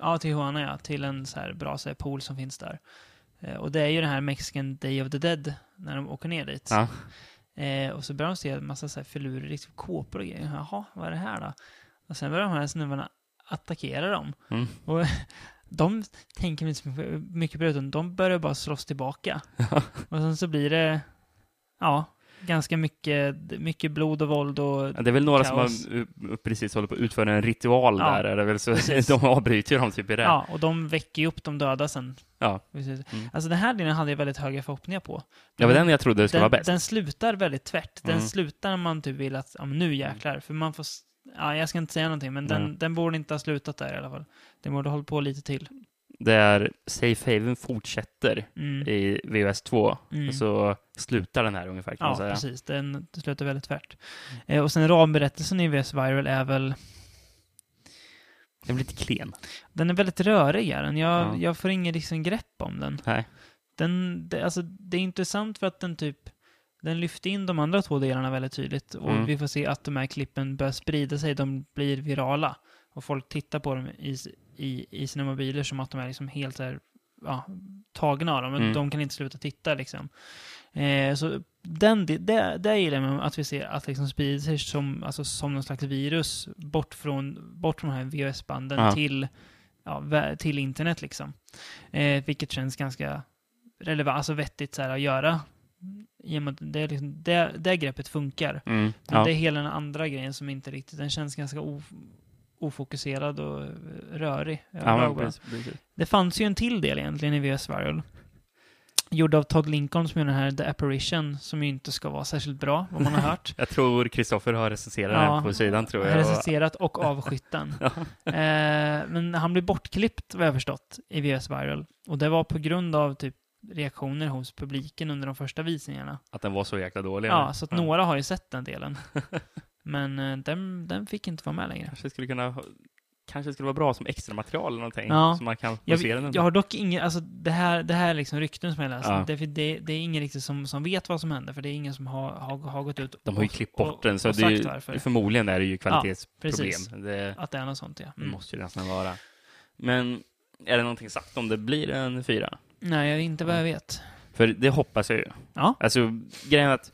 Ja, Tijuana ja. Till en så här bra så här, pool som finns där. Eh, och det är ju den här Mexican Day of the Dead, när de åker ner dit. Ja. Eh, och så börjar de se en massa så här filurer, liksom kåpor och grejer. Jaha, vad är det här då? Och sen börjar de här snubbarna attackera dem. Mm. Och de tänker inte så mycket på det, utan de börjar bara slåss tillbaka. och sen så blir det, ja, ganska mycket, mycket blod och våld och... Ja, Det är väl några Kaos. som har uh, precis håller på att utföra en ritual Ja, där, är det väl så precis. de avbryter dem typ i det. Ja, och de väcker ju upp de döda sen. Ja. Mm. Alltså den här delen hade jag väldigt höga förhoppningar på. Det var den jag trodde skulle den, vara bäst. den slutar väldigt tvärt. Den Mm. slutar när man typ vill att, ja nu jäklar. För man får, ja jag ska inte säga någonting, men den, Nej. den borde inte ha slutat där i alla fall. Den borde ha hållit på lite till. Där Safe Haven fortsätter Mm. i VOS 2, Mm. så slutar den här ungefär kan man Ja, säga. precis. Den, slutar väldigt tvärt. Eh, och sen ramberättelsen i VS Viral är väl, Den blir lite klen. den är väldigt rörig är den. Jag, Ja. jag får ingen liksom grepp om den. Nej. den det, alltså, det är intressant för att den typ den lyfter in de andra två delarna väldigt tydligt och Mm. vi får se att de här klippen börjar sprida sig, de blir virala. Och folk tittar på dem i, i, i sina mobiler som att de är liksom helt här, ja, tagna av dem. Mm. De kan inte sluta titta liksom. Eh, så den, det, det, gillar med att vi ser att liksom sprider sig som, alltså, som någon slags virus bort från, bort från de här VHS-banden Ja. till, ja, till internet liksom. Eh, vilket känns ganska relevant, alltså vettigt så här, att göra. Det, är liksom, det, det greppet funkar. Mm. Men Ja. det är hela den andra grejen som inte riktigt, den känns ganska o, ofokuserad och eh, rörig. Ja, precis, precis. Det fanns ju en till del egentligen i VS Viral. Gjord av Todd Lincoln som gjorde den här The Apparition, som ju inte ska vara särskilt bra, vad man har hört. Jag tror Kristoffer har recenserat Ja, den på sidan, tror jag. Recenserat och avskytt den. Ja. Eh, men han blev bortklippt, vad jag förstått, i VS Viral. Och det var på grund av typ reaktioner hos publiken under de första visningarna. Att den var så jäkla dålig. Ja, eller? så att några har ju sett den delen. Men eh, den, den fick inte vara med längre. Kanske skulle kunna Kanske skulle vara bra som extra material eller någonting. Ja. Så man kan Jag, se den. jag har dock inget, alltså det här, det här är liksom rykten som jag läst. Ja. Det, det, det är ingen riktigt som, som vet vad som hände, för det är ingen som har, har, har gått ut De har ju klippt bort och- den, så det är ju, förmodligen är det ju kvalitetsproblem. precis. det, Att det är något sånt, ja. Mm. måste ju nästan vara. Men är det någonting sagt om det blir en fyra? Nej, jag- inte vad jag vet. För det hoppas jag ju. Ja. Alltså, grejen är att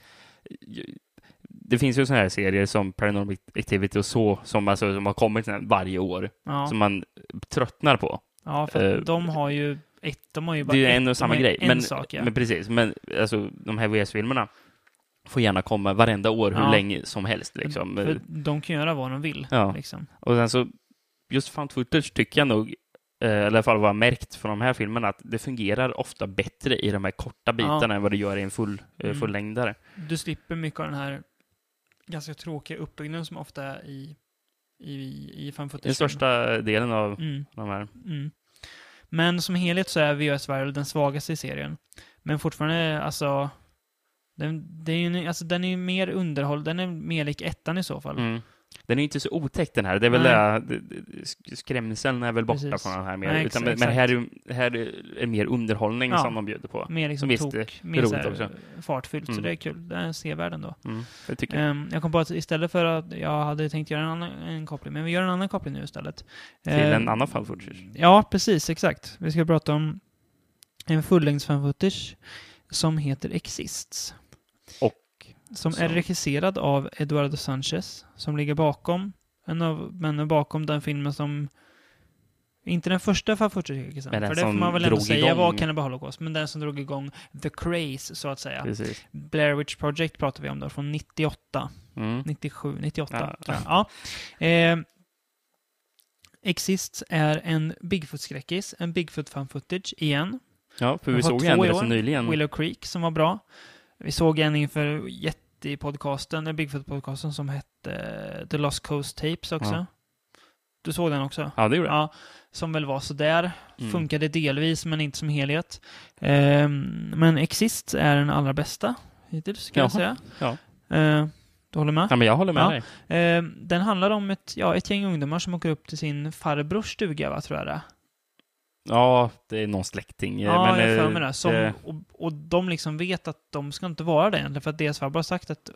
det finns ju sådana här serier som Paranormal Activity och så, som, alltså, som har kommit varje år, Ja, som man tröttnar på. ja för eh, de har ju ett, de har ju bara Det är ju en och samma grej. En Men, sak, ja. men precis, men alltså, de här VS-filmerna får gärna komma varenda år, hur Ja. länge som helst. Liksom. för de kan göra vad de vill, Ja. liksom. Och sen så, just found footage tycker jag nog, eh, eller i alla fall vad jag märkt från de här filmerna, att det fungerar ofta bättre i de här korta bitarna än vad det gör i en full, eh, Mm. fullängdare. Du slipper mycket av den här ganska tråkiga uppbyggnaden som ofta är i, i, i fan Den största delen av Mm. de här. Mm. Men som helhet så är VHS Viral den svagaste i serien. Men fortfarande, alltså... Den, ju, alltså, den är ju mer underhåll, den är mer lik ettan i så fall. Mm. Den är inte så otäck den här. Det är väl det, det, skrämseln är väl borta Precis. från den här mer. Nej, Utan, men här här är mer underhållning Ja. som de bjuder på. Mer liksom Visst, tok, mer roligt så här fartfyllt, så Mm. det är kul. Det är sevärd ändå. Mm, det tycker jag. Um, jag kom på att istället för att jag hade tänkt göra en annan en koppling, men vi gör en annan koppling nu istället. Till Eh, en annan fan footage. Ja, precis, exakt. Vi ska prata om en fullängds fan footage som heter Exists. Och Som är Så. regisserad av Eduardo Sanchez, som ligger bakom, en av männen bakom den filmen som inte den första den för det får man väl ändå säga igång- var Cannibal Holocaust, men den som drog igång The Craze, så att säga. Precis. Blair Witch Project pratar vi om då, från 98. Mm. 97, 98 Ja. Ja. Eh, Exists är en Bigfoot-skräckis, en Bigfoot fan footage igen. Ja, för vi har såg en rätt så nyligen. Willow Creek som var bra. Vi såg en inför jättepodcasten, den Bigfoot-podcasten som hette The Lost Coast Tapes också. Ja. Du såg den också? Ja, det gjorde jag. Ja, som väl var sådär. Mm. Funkade delvis, men inte som helhet. Ehm, men Exist är den allra bästa hittills, kan jag Jaha. säga. Ja. Ehm, du håller med? Ja, men jag håller med Ja. dig. Ehm, den handlar om ett, ja, ett gäng ungdomar som åker upp till sin farbrors stuga, va, tror jag det. Ja, det är någon släkting. eh, Ja, men, jag eh, för mig det. Som, det- och, och de liksom vet att de ska inte vara där egentligen, för att deras farbror har sagt att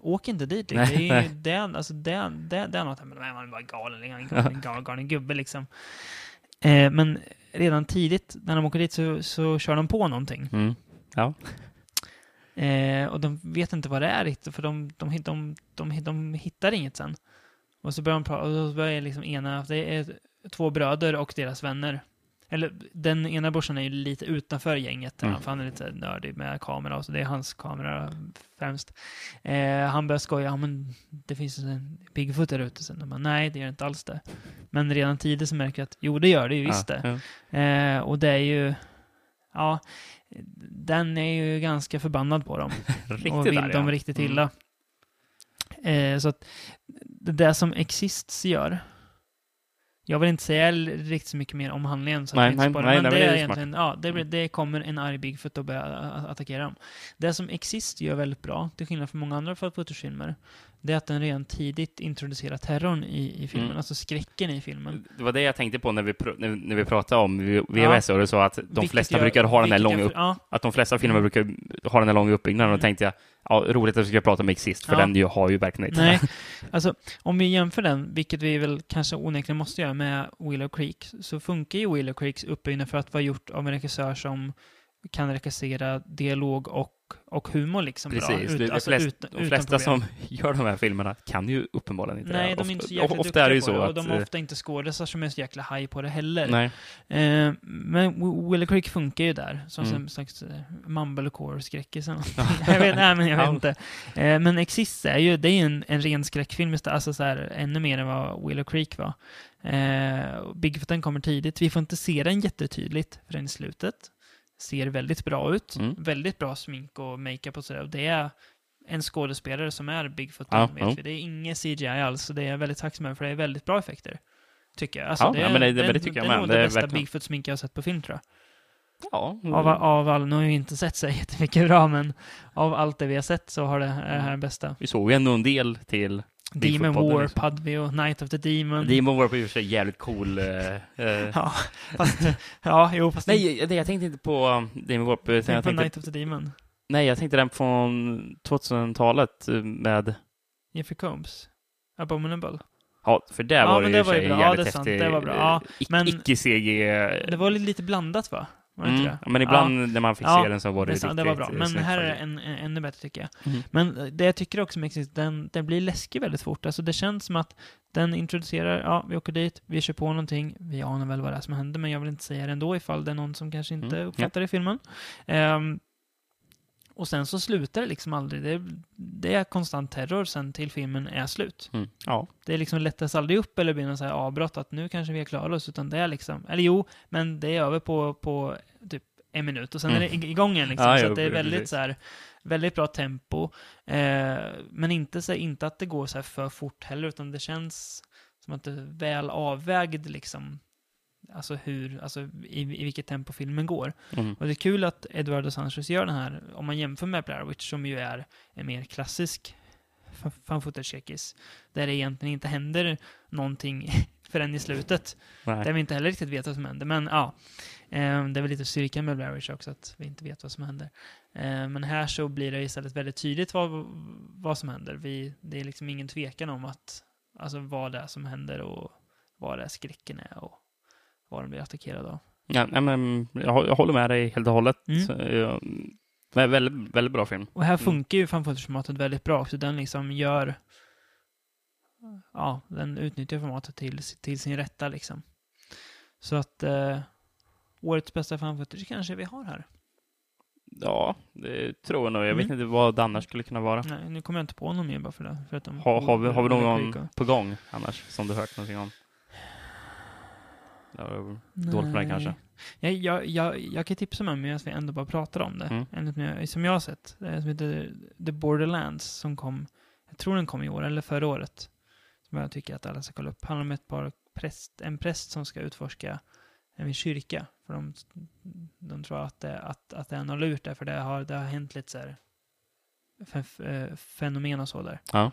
åk inte dit. Nej, det, är, det, är, alltså, det, är, det, det är något, men man är bara galen, en galen, galen gubbe liksom. Eh, men redan tidigt, när de åker dit, så, så kör de på någonting. Mm. Ja. Eh, och de vet inte vad det är riktigt, för de, de, de, de, de hittar inget sen. Och så börjar de prata, och då börjar liksom ena, det är två bröder och deras vänner. Eller den ena brorsan är ju lite utanför gänget, Mm. för han är lite nördig med kamera, och så det är hans kamera främst. Eh, han börjar skoja, ja men det finns en Bigfoot där ute. Sen bara, nej det gör det inte alls det. Men redan tidigt så märker jag att, jo det gör det ju visst det. Ja. Eh, och det är ju, ja, den är ju ganska förbannad på dem och vill arg, dem ja. riktigt Mm. illa. Eh, så att det där som Exists gör, jag vill inte säga riktigt så mycket mer om handlingen, så att Nej, men nej, det är egentligen, ja, det, kommer en arg Bigfoot och börjar a- attackera dem. Det som Exist gör väldigt bra, till skillnad från många andra footage-filmer, det är att den redan tidigt introducerar terrorn i, i filmen, Mm. alltså skräcken i filmen. Det var det jag tänkte på när vi, pr- när, när vi pratade om VHS, och det så att de Vilket flesta gör- brukar ha den här långa jag- upp, Ja, att de flesta filmer brukar ha den här långa uppbyggnaden, och då tänkte jag, ja, roligt att vi ska prata om Exist, för Ja. den ju, har ju verkligen inte Nej, alltså om vi jämför den, vilket vi väl kanske onekligen måste göra med Willow Creek, så funkar ju Willow Creeks uppbyggnad för att vara gjort av en regissör som kan regissera dialog och, och humor liksom bra. Precis. Ut- de, alltså flest, de flesta som gör de här filmerna kan ju uppenbarligen inte Nej, det. de är inte så jäkla Ofta är det ju duktiga på så det, och de har eh, ofta inte skådisar som är så jäkla haj på det heller. Nej. Eh, men Willow Creek funkar ju där, som Mm. en slags eh, mumblecore-skräckis. jag vet, nej, men jag vet inte. Eh, men Exist är ju, det är en, en ren skräckfilm, alltså så här, ännu mer än vad Willow Creek var. Eh, Bigfooten kommer tidigt. Vi får inte se den jättetydligt förrän i slutet. Ser väldigt bra ut. Mm. Väldigt bra smink och makeup och sådär. Och det är en skådespelare som är Bigfoot, Ja, vet ja. vi. Det är ingen CGI alls, så det är jag väldigt tacksam för det är väldigt bra effekter. Tycker jag. Alltså, Ja, det ja, är, men det- det- det, det tycker jag det med. är nog Det det, bästa Bigfoot-smink jag har sett på film, tror jag. Ja. Av, av all, nu har jag ju inte sett så jättemycket bra, men av allt det vi har sett så har det, är det här den bästa. Vi såg ju ändå en del till Demon Warp liksom. hade vi och Night of the Demon. Demon Warp i och för sig jävligt cool. eh, eh. Ja, fast, ja, jo, fast Nej, det, jag tänkte inte på um, Demon Warp, utan jag på tänkte, Night of the Demon. nej, jag tänkte den från 2000-talet eh, med, Jeffrey Combs. Abominable. ja, för där Ja, var det det ju var ju sig en bra. Ja, jävligt det är sant. häftig, Det var bra. eh, Ja, men- icke-CG. Det var lite blandat, va? Var det mm, inte det? Men ibland när man fick Ja, se den så var det, Det, sant, det riktigt var bra. Men här är en, en, ännu bättre, tycker jag. Mm. Men det jag tycker också med Exist, den, den blir läskig väldigt fort. Alltså det känns som att den introducerar, ja, vi åker dit, vi kör på någonting, vi anar väl vad det är som händer, men jag vill inte säga det ändå ifall det är någon som kanske inte Mm, uppfattar det i filmen. Ehm, och sen så slutar det liksom aldrig. Det, det är konstant terror sen till filmen är slut. Mm. Ja, Det är liksom lättas aldrig upp eller blir så här avbrott att nu kanske vi har klarat oss, utan det är liksom, eller jo, men det är över på, på typ en minut och sen Mm. är det ig- igång igen liksom. Ja, så jo, att det är precis. väldigt så här, väldigt bra tempo. Eh, men inte, så, inte att det går så här för fort heller, utan det känns som att det är väl avvägd liksom, alltså hur, alltså i, i vilket tempo filmen går. mm. Och det är kul att Eduardo Sanchez gör den här, om man jämför med Blair Witch, som ju är en mer klassisk fan footage där det egentligen inte händer någonting förrän i slutet. Nej. Där vi inte heller riktigt vet vad som händer. Men ja, eh, det är väl lite styrkan med Blair Witch också, att vi inte vet vad som händer. Eh, men här så blir det istället väldigt tydligt vad, vad som händer. Vi, det är liksom ingen tvekan om att, alltså vad det är som händer och vad det är skräcken är och vad de blir attackerade av. Ja, nej, men jag, jag håller med dig helt och hållet. Mm. Så, jag, Vä- Väldigt, väldigt bra film. Och här Mm. funkar ju fanfootage-formatet väldigt bra också. Den liksom gör... Ja, den utnyttjar formatet till, till sin rätta liksom. Så att eh, årets bästa fanfootage kanske vi har här. Ja, det tror jag nog. Jag vet Mm. inte vad det annars skulle kunna vara. Nej, nu kommer jag inte på någon mer bara för det. För att de Ha, har, vi, har vi någon på gång annars, som du hört någonting om? Ja, dåligt med det kanske. Jag, jag, jag, jag kan tipsa med mig att vi ändå bara pratar om det. Mm. Enligt som jag har sett. Det som heter The Borderlands som kom, jag tror den kom i år eller förra året. Som jag tycker att alla ska kolla upp. handlar om ett par präst, en präst som ska utforska en kyrka. För de, de tror att det, att, att det är något lurt där, för det har, det har hänt lite så här eh, fenomen och så där. Ja.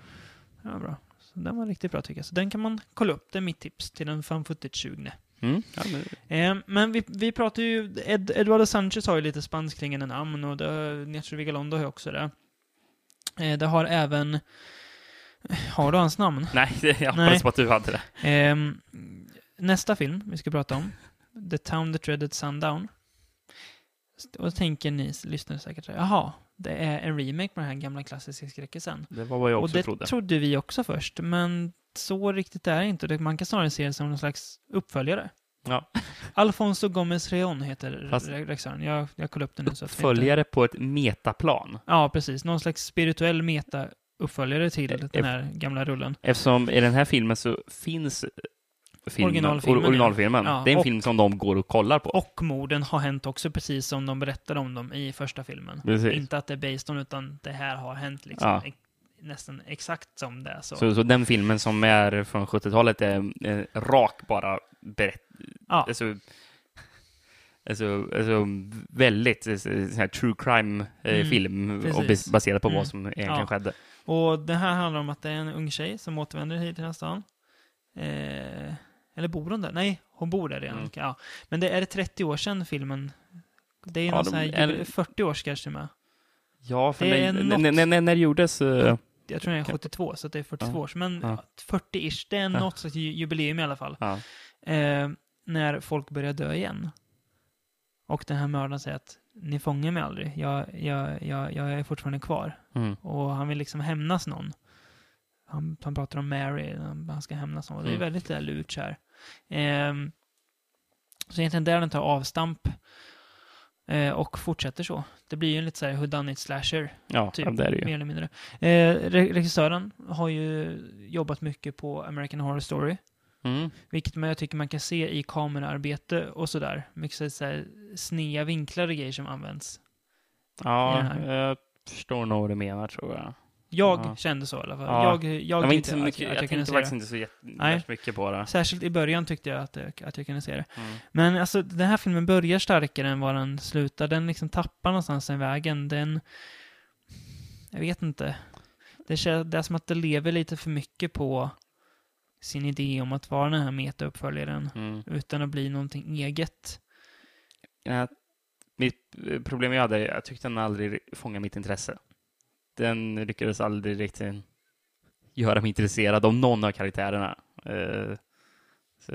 Ja, bra. Så den var riktigt bra tycker jag. Så den kan man kolla upp. Det är mitt tips till den fan footage 20. Mm. Ja, men, Eh, men vi, vi pratar ju, Ed, Eduardo Sanchez har ju lite spanskklingande namn och det, Nacho Vigalondo har ju också det. Eh, det har även, har du hans namn? nej, jag Nej. hoppades på att du hade det. Ehm, nästa film vi ska prata om, The Town That Dreaded Sundown. Och då tänker ni lyssnare säkert jaha, det är en remake på den här gamla klassiska skräckisen. Det var vad jag Och också det trodde. trodde vi också först, men så riktigt är det inte. Man kan snarare se det som någon slags uppföljare. Ja. Alfonso Gomez Reon heter Fast- regissören. Jag, jag kollade upp det nu. Vi inte- Uppföljare på ett metaplan. Ja, precis. Någon slags spirituell meta-uppföljare till Eh, den här gamla rullen. Eftersom i den här filmen så finns filmen, Originalfilmen, or- originalfilmen. ja. Det är en Och- film som de går och kollar på. Och morden har hänt också precis som de berättade om dem i första filmen. Precis. Inte att det är based on, utan det här har hänt liksom. Ja. Nästan exakt som det är. Så. Så, så den filmen som är från 70-talet är eh, rak bara berätt... ja, Alltså, alltså, alltså väldigt eh, sån här true Mm, crime-film och precis. bas- baserat på Mm. vad som egentligen Ja. skedde. Och det här handlar om att det är en ung tjej som återvänder hit till den här stan. Eh, eller bor hon där? Nej, hon bor där redan. Mm. Ja. Men det är det 30 år sedan filmen. Det är Ja, någon de- sån här eller- 40 års kanske med. Ja, för Det är när, när, när, när det gjordes... eh, Jag tror den är 72, så det är 42 Ja. år sedan. Men Ja. 40-ish, det är Ja. något slags ju- jubileum i alla fall. ja. Eh, när folk börjar dö igen. Och den här mördaren säger att ni fångar mig aldrig. Jag, jag, jag, jag är fortfarande kvar. Mm. Och han vill liksom hämnas någon. Han, han pratar om Mary, han han ska hämnas någon. Det är Mm. väldigt där lurt här. Ehm, så egentligen där den tar avstamp eh, och fortsätter så. Det blir ju en lite så här whodunit slasher, Ja, typ, det är det ju. mer eller mindre. Eh, re- regissören har ju jobbat mycket på American Horror Story. Mm. Vilket man, jag tycker man kan se i kameraarbete och sådär. Mycket så här snea vinklar och grejer som används. Ja, jag förstår nog vad du menar, tror jag. Jag Ja. kände så i alla fall. Ja. Jag, jag, Jag, inte så mycket, att, jag, jag kunde tänkte faktiskt inte så värst mycket på det. Särskilt i början tyckte jag att, jag- att jag kunde se det. Mm. Men alltså, den här filmen börjar starkare än vad den slutar. Den liksom tappar någonstans den vägen. Den... Jag vet inte. Det, känns, det är som att det lever lite för mycket på sin idé om att vara den här meta-uppföljaren. Mm. Utan att bli någonting eget. Ja, mitt eh, problem jag hade, jag tyckte den aldrig fångade mitt intresse. Den lyckades aldrig riktigt göra mig intresserad av någon av karaktärerna. Eh, så,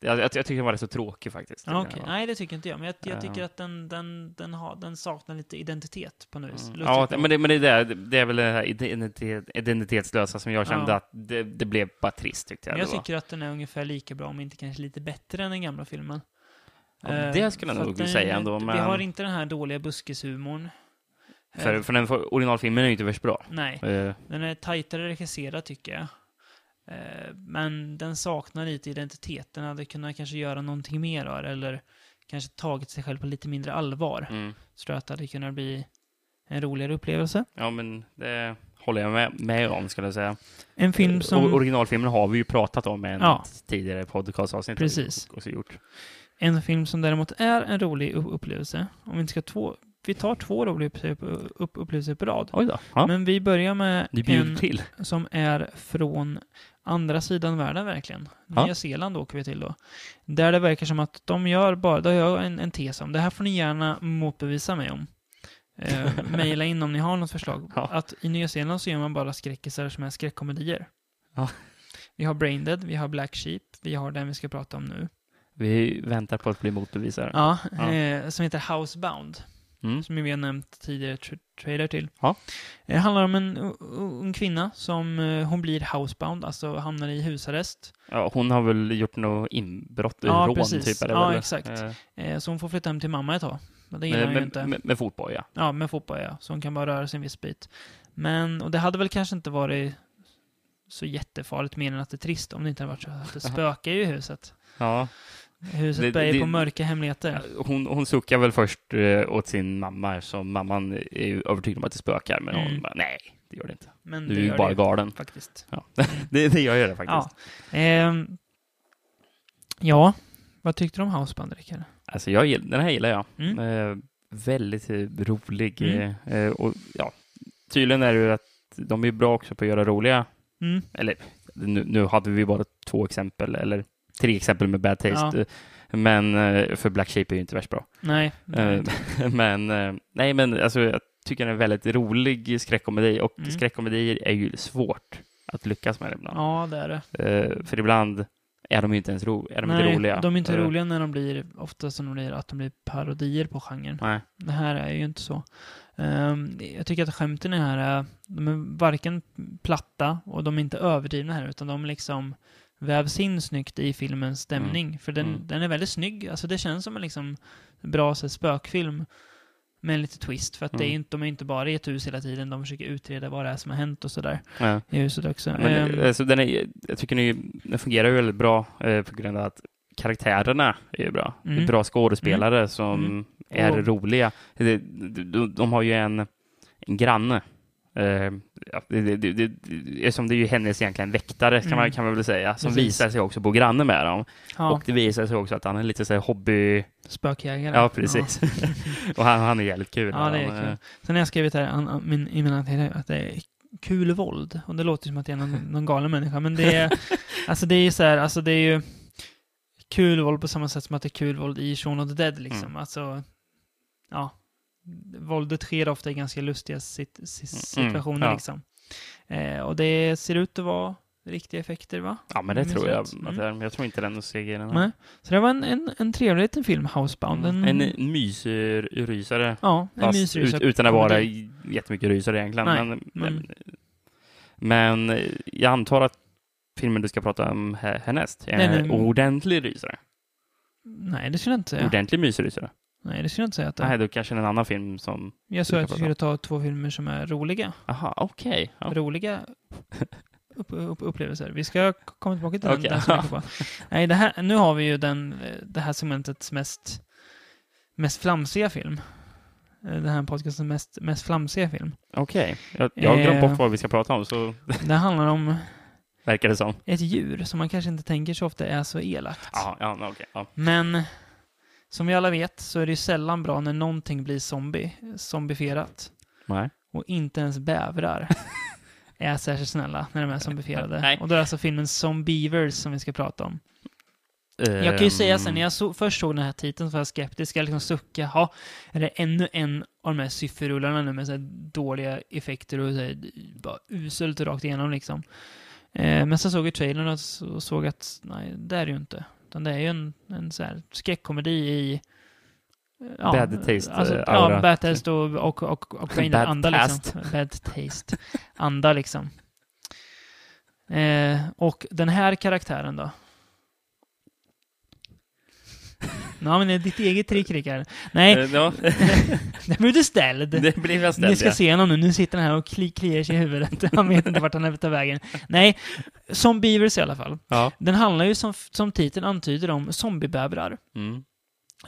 jag, jag, jag tycker den var rätt så tråkig faktiskt. Ja, okej. Nej, det tycker inte jag. Men jag, jag Ja. tycker att den, den, den, har, den saknar lite identitet på något vis. Mm. Ja, men det, men det, är det, är väl det här identitet, identitetslösa som jag kände Ja. att det, det blev bara trist tyckte jag. Men jag var. tycker att den är ungefär lika bra, om inte kanske lite bättre än den gamla filmen. Ja, Eh, det skulle jag nog säga ändå, Vi men- har inte den här dåliga buskishumorn. Eh, För, för den originalfilmen är ju inte värst bra. Nej, Eh, den är tajtare regisserad tycker jag. Eh, Men den saknar lite identitet. Den hade kunnat kanske göra någonting mer av eller kanske tagit sig själv på lite mindre allvar. mm. Så tror jag att det hade kunnat bli en roligare upplevelse. Ja, men det håller jag med, med om, skulle jag säga. En film O- som... Originalfilmen har vi ju pratat om i en Ja. tidigare podcastavsnitt. Precis. gjort. En film som däremot är en rolig upplevelse. Om vi inte ska två... Vi tar två upplevelser- upp- upplevelser på rad. Då. Ja. Men vi börjar med en till. som är från andra sidan världen verkligen. Ja. Nya Zeeland åker vi till då. Där det verkar som att de gör bara, det har jag en, en tes om. Det här får ni gärna motbevisa mig om. Eh, Maila in om ni har något förslag. Ja. Att i Nya Zeeland så gör man bara skräckisar som är skräckkomedier. Ja. Vi har Braindead, vi har Black Sheep, vi har den vi ska prata om nu. Vi väntar på att bli motbevisare. Ja, Ja. Eh, som heter Housebound. Mm. som vi har nämnt tidigare tra trailer till. Ja. Det handlar om en ung kvinna som eh, hon blir housebound, alltså hamnar i husarrest. Ja, hon har väl gjort något inbrott, Ja, rån precis. typ? Det Ja, väl? exakt. Eh, Eh, så hon får flytta hem till mamma ett tag. Men det gillar med, hon ju inte. med, med fotboll, ja. Med fotboll ja. Så hon kan bara röra sig en viss bit. Men, och det hade väl kanske inte varit så jättefarligt mer än att det är trist om det inte hade varit så att det spökar i huset. ja. Huset Det- bär det- på mörka hemligheter. Hon, hon suckar väl först eh, åt sin mamma, som mamman är övertygad om att det spökar, men hon Mm. bara, nej, det gör det inte. Men Du det är ju bara det galen. faktiskt. Ja. det, det gör det faktiskt. Ja. Ehm, ja, vad tyckte du om Houseband, Rickard? Alltså, jag, den här gillar jag. Mm. Eh, väldigt eh, rolig. Mm. Eh, och ja, tydligen är det ju att de är bra också på att göra roliga, Mm. eller nu, nu hade vi bara två exempel, eller tre exempel med bad taste. Ja. Men, eh, för Black Sheep är ju inte värst bra. Nej. Eh, men, eh, nej men alltså jag tycker den är väldigt rolig skräckkomedi och Mm. skräckkomedier är ju svårt att lyckas med ibland. ja, det är det. För ibland är de ju inte ens ro, är de Nej, inte roliga. de är inte roliga när de blir, ofta som de blir, att de blir parodier på genren. Nej. Det här är ju inte så. Ehm, jag tycker att skämten i här är, de är varken platta och de är inte överdrivna här, utan de liksom vävs in snyggt i filmens stämning. För den, Mm. den är väldigt snygg. Alltså det känns som en liksom bra så spökfilm med en liten twist. För att det är Mm. inte, de är inte bara i ett hus hela tiden, de försöker utreda vad det är som har hänt och sådär Ja. i huset också. Men, Ehm, alltså, den är, jag tycker den, den fungerar väldigt bra eh, på grund av att karaktärerna är bra. Det är Mm. bra skådespelare som Mm. är Och- roliga. De, de, de har ju en, en granne. Eh, ja, det, det, det, det, det, som det är ju hennes egentligen väktare, kan, Mm. man, kan man väl säga, som Precis. visar sig också bo granne med dem. ja, Och det visar sig också att han är lite så här hobby... spökjägare. Ja, precis. och han, han är jävligt kul. Ja, det är Han, kul. Sen har jag skrivit här an, min, i mina att det är kul våld. Och det låter som att jag är någon, någon galen människa. Men det är, alltså det är ju så här, alltså det är ju kul våld på samma sätt som att det är kul våld i Shaun of the Dead liksom. Mm. Alltså, ja. Våldet sker ofta i ganska lustiga sit, sit, Mm, situationer ja. liksom. Eh, och det ser ut att vara riktiga effekter va? Ja, men det Minns tror jag. Att Mm. det jag tror inte den är CG. Den här. Nej. Så det var en, en, en trevlig liten film, Housebound. En, En mysrysare. ja, en mysrysare ut, utan att vara jättemycket rysare egentligen. Nej, men, men- men, men jag antar att filmen du ska prata om här, härnäst är Nej, en nej. ordentlig rysare. Nej, det skulle jag inte säga. Ordentlig mysrysare. Nej, det skulle jag inte säga att det är. Nej, då kanske en annan film som... Jag sa att prata skulle ta två filmer som är roliga. Aha, okej. Ja. Roliga upp, upp, upplevelser. Vi ska komma tillbaka till den, Okej. den som jag på. Nej, det här, nu har vi ju den, eh, det här segmentets mest, mest flamsiga film. Eh, Den här podcastens mest, mest flamsiga film. Okej. Jag, jag har glömt Eh. bort vad vi ska prata om, så Det handlar om verkar det som. ett djur som man kanske inte tänker så ofta är så elakt. Ja, ja okej. Ja. Men som vi alla vet så är det ju sällan bra när någonting blir zombie, zombifierat. Nej. Och inte ens bävrar är särskilt snälla när de är zombifierade. Nej. Och då är alltså filmen Zombievers som vi ska prata om. Jag kan ju Ehm, säga sen, när jag så, först såg den här titeln så var jag skeptisk. Jag liksom sucka, ha, är det ännu en av de här sifferrullarna nu med så här dåliga effekter och så här, bara uselt rakt igenom liksom. Eh, men sen såg jag trailern och så- och såg att nej, det är det ju inte. Utan det är ju en, en så här skräckkomedi i eh, Ja, Bad taste, alltså, eh, Ja, bad taste och, och, och, och Bad anda liksom. Bad taste. Anda liksom. Eh, och den här karaktären då? Ja, men det är ditt eget trick, Rickard. Nej, Eh, Ja, det blir du ställd. det blev jag Ni ställd. ska se honom nu. Nu sitter han här och kli, kliar sig i huvudet. Han vet inte vart han är ta vägen. Nej, som Beavers i alla fall. Ja. Den handlar ju som, som titeln antyder om zombiebävrar. Mm.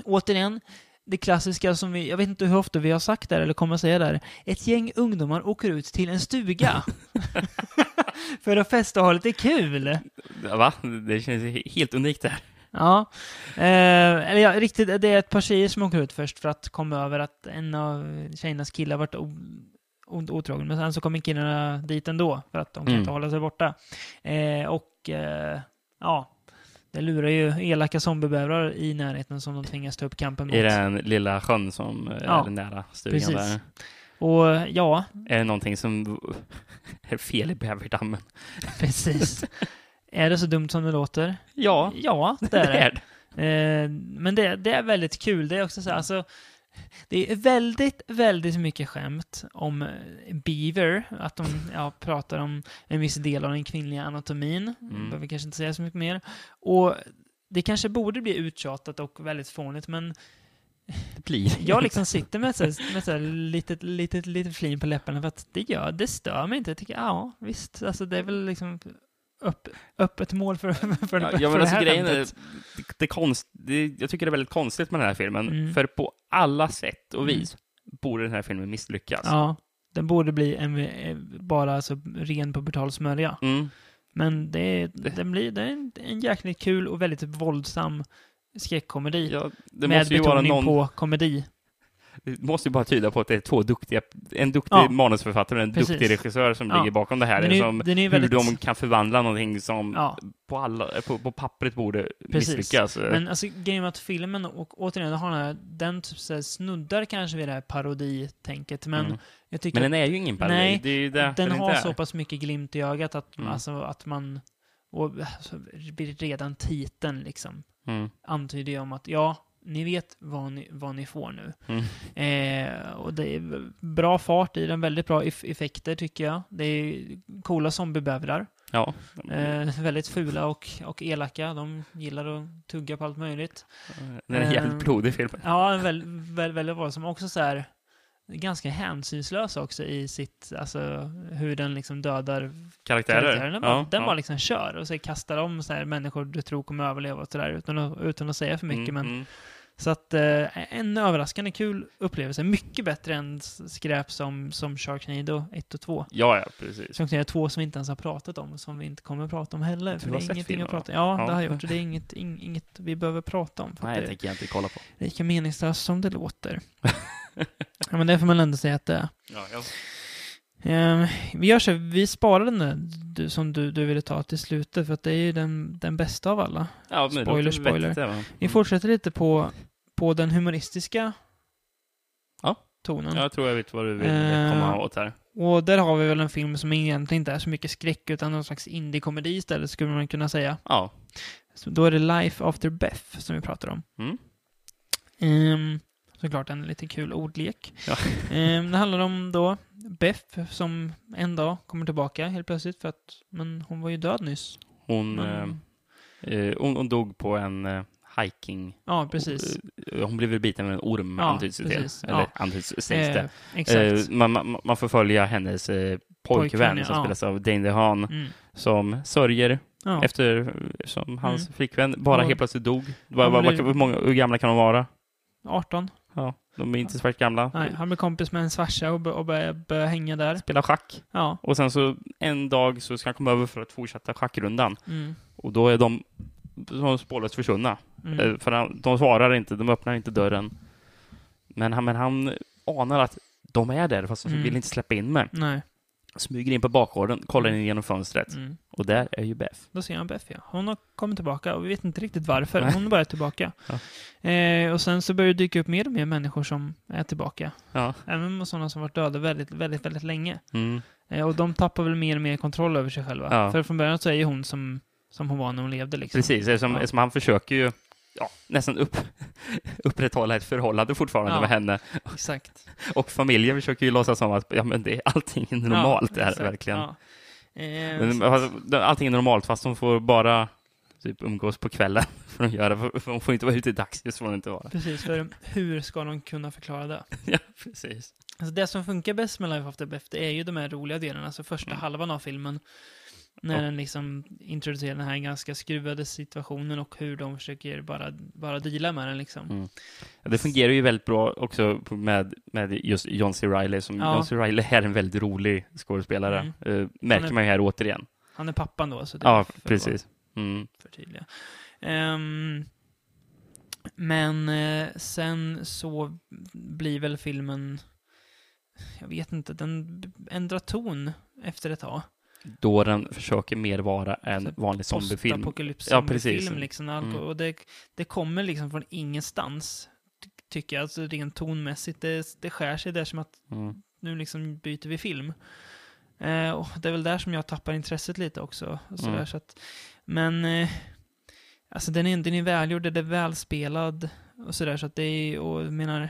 Återigen, det klassiska som vi, jag vet inte hur ofta vi har sagt där eller kommer att säga där. Ett gäng ungdomar åker ut till en stuga. för att festa och ha lite kul. Va? Det känns he- helt unikt det här. Ja. Eh, eller ja, riktigt, det är ett par tjejer som åker ut först för att komma över att en av tjejernas killar varit otrogen. Men sen så kommer killarna dit ändå för att de kan Mm. inte hålla sig borta. Eh, och eh, ja, det lurar ju elaka zombiebävrar i närheten som de tvingas ta upp kampen mot. I den lilla sjön som Ja, är nära stugan precis. där. Och ja, Är det någonting som är fel i bäverdammen? precis. är det så dumt som det låter? Ja, Ja, det är det. det. Eh, men det, det är väldigt kul. Det är också så här, alltså, det är väldigt, väldigt mycket skämt om eh, Beaver, att de ja, pratar om en viss del av den kvinnliga anatomin. Mm. Behöver kanske inte säga så mycket mer. Och det kanske borde bli uttjatat och väldigt fånigt, men Det blir jag liksom sitter med här, med så här litet, litet, litet flin på läpparna för att det gör, det stör mig inte. Jag tycker, ja, visst, alltså det är väl liksom upp, öppet mål för, för, Ja, för ja, men det alltså här grejen är, det, det, konst, det, jag tycker det är väldigt konstigt med den här filmen, Mm. för på alla sätt och Mm. vis borde den här filmen misslyckas. Ja, den borde bli en, eh, bara alltså ren pubertal smörja. Mm. Men det, Det- den blir, det är en, en jäkligt kul och väldigt våldsam skräckkomedi. Ja, det med måste ju vara betoning någon, på komedi. Det måste ju bara tyda på att det är två duktiga, en duktig Ja. manusförfattare och en Precis. duktig regissör som Ja. ligger bakom det här. Den är, som, den är ju hur väldigt... de kan förvandla någonting som Ja, på, alla, på, på pappret borde Precis. misslyckas. men alltså grejen med att filmen, och återigen, har den, här, den typ så snuddar kanske vid det här paroditänket, men Mm. jag tycker Men den är ju ingen parodi. Nej, det är det, den den har så pass mycket glimt i ögat att, Mm. alltså, att man... Och alltså, redan titeln liksom Mm. antyder ju om att ja, ni vet vad ni, vad ni får nu. Mm. Eh, och det är bra fart i den, väldigt bra eff- effekter tycker jag. Det är coola zombiebävrar. Ja. Eh, väldigt fula och, och elaka. De gillar att tugga på allt möjligt. Den är jävligt Eh, blodig filmen. Ja, väl, väl, väldigt bra. Som också så här ganska hänsynslös också i sitt, alltså hur den liksom dödar Karaktärer. karaktären. Den, bara, Ja, den ja. bara liksom kör och så kastar de så här människor du tror kommer överleva och sådär utan att, utan att säga för mycket. Mm, Men, mm. Så att eh, en överraskande kul upplevelse. Mycket bättre än skräp som, som Sharknado 1 och 2. Ja, ja, precis. Sharknado 2 som vi inte ens har pratat om som vi inte kommer att prata om heller. Du För har det är sett ingenting filmen, att prata Ja, Ja. det har jag gjort. Det är inget, ing, inget vi behöver prata om. Nej, det tänker jag inte kolla på. lika meningslöst som det låter. ja, men det får man ändå säga att det är. Ja, ja. Ehm, vi gör så, vi sparar den där du, som du, du ville ta till slutet för att det är ju den, den bästa av alla. ja men Spoiler, spoiler. det, va? Vi fortsätter lite på, på den humoristiska Ja. tonen. Jag tror jag vet vad du vill Eh, komma åt här. Och där har vi väl en film som egentligen inte är så mycket skräck utan någon slags indie-komedi istället skulle man kunna säga. Ja. Så då är det Life After Beth som vi pratar om. Mm. Ehm, såklart en lite kul ordlek. Ja. Ehm, det handlar om då Beth som en dag kommer tillbaka helt plötsligt för att men hon var ju död nyss. Hon, Men, eh, eh, hon, hon dog på en eh, hiking. ja, precis. Eh, Hon blev väl biten av en orm, Ja, antyds det precis. Eller Ja. antyds, sägs det. Eh. Eh, man, man, man får följa hennes eh, pojkvän Pojkvän, ja. som spelas av Dane DeHaan Mm. som sörjer Ja. efter som hans Mm. flickvän bara Ja. helt plötsligt dog. Vad, vad, blir- hur, gamla kan de vara? 18. Ja, de är inte så gamla. Nej, han blir kompis med en farsa och, och börjar hänga där. Spelar schack. Ja. Och sen så en dag så ska han komma över för att fortsätta schackrundan. Mm. Och då är de, de spårlöst försvunna. Mm. Eh, För han, de svarar inte, de öppnar inte dörren. Men han, men han anar att de är där, fast de Mm. vill inte släppa in mig. Nej. Smyger in på bakgården, kollar in genom fönstret. Mm. Och där är ju Beth. Då ser han Beth, ja. Hon har kommit tillbaka och vi vet inte riktigt varför. Hon är bara tillbaka. Eh, och sen så börjar det dyka upp mer och mer människor som är tillbaka. Ja. Även sådana som varit döda väldigt, väldigt, väldigt länge. Mm. Eh, och de tappar väl mer och mer kontroll över sig själva. Ja. För från början så är ju hon som, som hon var när hon levde liksom. Precis, eftersom, Ja. eftersom han försöker ju ja, nästan upp, upprätthålla ett förhållande fortfarande Ja. med henne. Exakt. Och familjen försöker ju låtsas som att ja, men det, allting är normalt det här exakt. verkligen. Ja. Eh, Men, allting är normalt fast de får bara typ umgås på kvällen. För de, göra, för för de får inte vara ute i dagsljus, får de inte vara. Precis, för hur ska de kunna förklara det? ja, precis. Alltså det som funkar bäst med Life After Beth, det är ju de här roliga delarna, alltså första Mm. halvan av filmen. När Ja. den liksom introducerar den här ganska skruvade situationen och hur de försöker bara, bara deala med den liksom. Mm. Ja, det fungerar ju väldigt bra också med, med just John C. Reilly. Som Ja. John C. Reilly är en väldigt rolig skådespelare. Mm. Eh, märker är- man ju här återigen. Han är pappan då, så det Ja, för precis. Mm. vara förtydliga. Ehm, men eh, sen så blir väl filmen, jag vet inte, den ändrar ton efter ett tag. Då den försöker mer vara en Så vanlig zombiefilm. Ja, precis. film liksom. Mm. Och det, det kommer liksom från ingenstans, ty- tycker jag. Alltså rent tonmässigt. Det, det skär sig där som att Mm. nu liksom byter vi film. Eh, och det är väl där som jag tappar intresset lite också. Sådär, Mm. så att, men eh, alltså den är, den är välgjord, den är välspelad och sådär. Så att det är, och jag menar,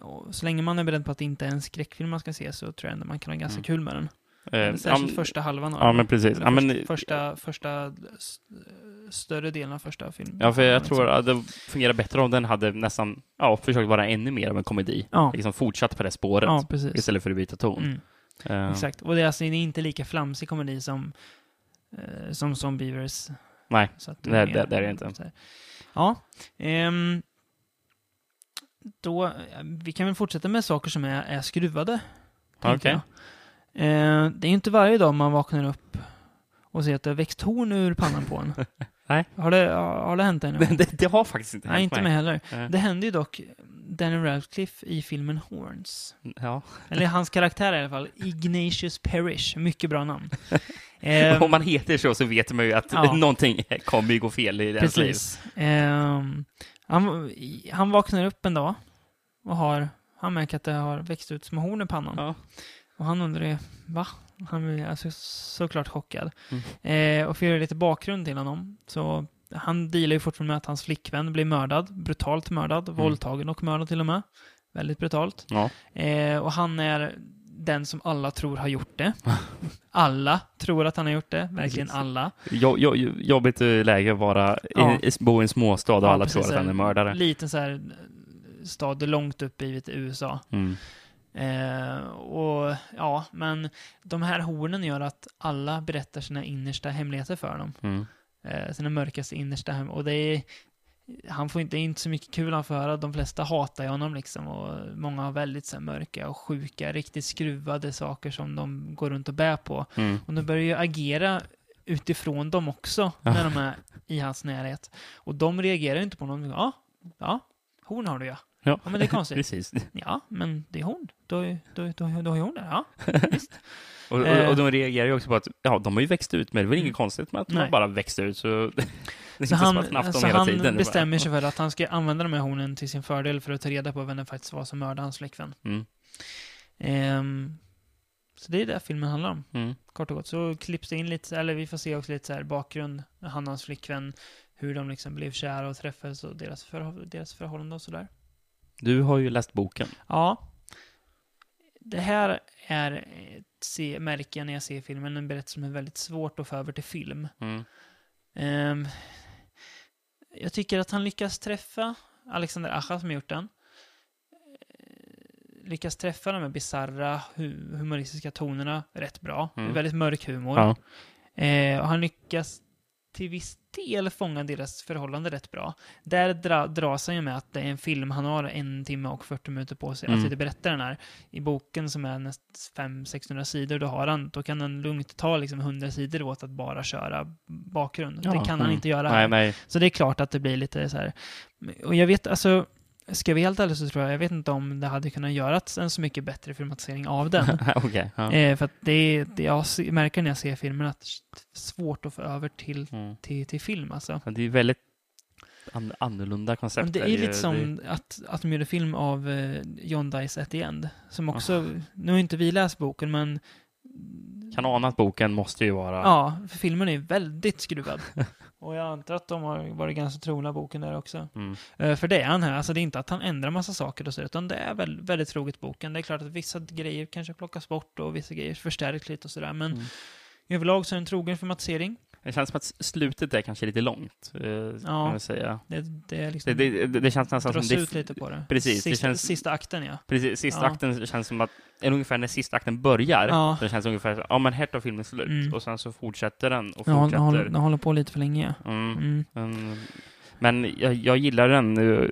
och så länge man är beredd på att det inte är en skräckfilm man ska se så tror jag ändå man kan ha ganska Mm. kul med den. Eh, ja, Särskilt men- första halvan av Ja, men precis. Ja, men, först, första, första större delen av första filmen. ja, för jag Liksom. tror att det fungerar bättre om den hade nästan, ja, försökt vara ännu mer av en komedi. Ja, Liksom fortsatt på det spåret. ja precis. Istället för att byta ton. Mm, Eh, exakt. Och det är alltså inte lika flamsig komedi som, eh, som Zombievers. Nej, Så att det- är det- det är det inte. Ja. ehm, då, vi kan väl fortsätta med saker som är, är skruvade. Okej. jag. Eh, det är ju inte varje dag man vaknar upp och ser att det har växt horn ur pannan på en. Nej. Har det, har det hänt ännu? det, det, har faktiskt inte Nej, hänt inte mig heller. Eh, Det hände ju dock Daniel Radcliffe i filmen Horns. Ja. Eller hans karaktär i alla fall. Ignatius Parrish. Mycket bra namn. Ehm, Om man heter så så vet man ju att Ja. någonting kommer ju gå fel i deras liv. Ehm, han, han vaknar upp en dag och har, han märker att det har växt ut små horn i pannan. Ja. Och han undrar ju, va? Han blir alltså såklart chockad. Mm. Eh, och för att göra lite bakgrund till honom, så han dealar ju fortfarande med att hans flickvän blir mördad, brutalt mördad, våldtagen och mördad till och med. Väldigt brutalt. Ja. Eh, och han är den som alla tror har gjort det. Alla tror att han har gjort det, verkligen alla. Jo, jo, jobbigt läge att vara Ja. i, bo i en småstad och Ja, alla precis, tror att han är mördare. Liten så här stad långt upp i USA. Mm. Eh, och ja, men de här hornen gör att alla berättar sina innersta hemligheter för honom. Mm. Eh, sina mörkaste innersta hem. Och det är, han får inte, inte så mycket kul att få höra. De flesta hatar ju honom liksom. Och många har väldigt så här, mörka och sjuka, riktigt skruvade saker som de går runt och bär på. Mm. Och de börjar ju agera utifrån dem också, när de är i hans närhet. Och de reagerar ju inte på någon. Ja, ja, horn har du ja. Ja. Ja, men det är konstigt. Precis. Ja, men det är horn. Då, då, då, då har ju hon det. Ja. Och, och, Eh. och de reagerar ju också på att ja, de har ju växt ut, men det är väl inget Mm. konstigt med att de Nej. har bara växt ut. Så det Så han, så hela han tiden. Är bara- bestämmer sig för att han ska använda de här hornen till sin fördel för att ta reda på vem det faktiskt var som mördade hans flickvän. Mm. Ehm, så det är det filmen handlar om, Mm. kort och gott. Så klipps det in lite, eller vi får se också lite så här bakgrund, han och hans flickvän, hur de liksom blev kära och träffades och deras, förhå- deras förhållande och sådär. Du har ju läst boken. Ja. Det här är ett jag när jag ser filmen, en berättelse som är väldigt svårt att få över till film. Mm. Ehm, jag tycker att han lyckas träffa, Alexander Acha som har gjort den, eh, lyckas träffa de här bisarra hu- humoristiska tonerna rätt bra. Det Mm. är väldigt mörk humor. Ja. Eh, och han lyckas till viss del fånga deras förhållande rätt bra. Där dra, dras han ju med att det är en film, han har en timme och 40 minuter på sig Mm. att sitta berätta den här. I boken som är näst 500-600 sidor, då, har han, då kan han lugnt ta liksom 100 sidor åt att bara köra bakgrund. Ja, det kan han mm. inte göra. Nej, nej. Så det är klart att det blir lite så här. Och jag vet, alltså, ska jag vara helt ärlig så tror jag, jag vet inte om det hade kunnat göras en så mycket bättre filmatisering av den. Okej. ja. eh, för att det, det jag märker när jag ser filmen att det är svårt att få över till, Mm. till, till film alltså. Ja, Det är väldigt an annorlunda koncept. Men det är ju lite som det- att, att de gjorde film av eh, John Dice at the End. Som också, nu har inte vi läst boken men Kan ana att boken måste ju vara... Ja, för filmen är väldigt skruvad. Och jag antar att de har varit ganska trogna boken där också. Mm. Eh, För det är han här, alltså det är inte att han ändrar massa saker och så, utan det är väl, väldigt troget boken. Det är klart att vissa grejer kanske plockas bort och vissa grejer förstärks lite och sådär, men Mm. överlag så är det en trogen filmatisering. Det känns som att slutet är kanske lite långt, eh, Ja. kan man säga. Det, det liksom... Det, det, det, känns nästan som... dras ut lite på det. Precis, Sista, känns- sista akten, ja. precis, sista Ja. akten känns som att, eller ungefär när sista akten börjar, Ja. det känns ungefär så, ja men här tar filmen slut. Mm. Och sen så fortsätter den och Den håller, fortsätter. håller, den håller på lite för länge, ja. Mm. Mm. Men, men jag, jag gillar den. eh,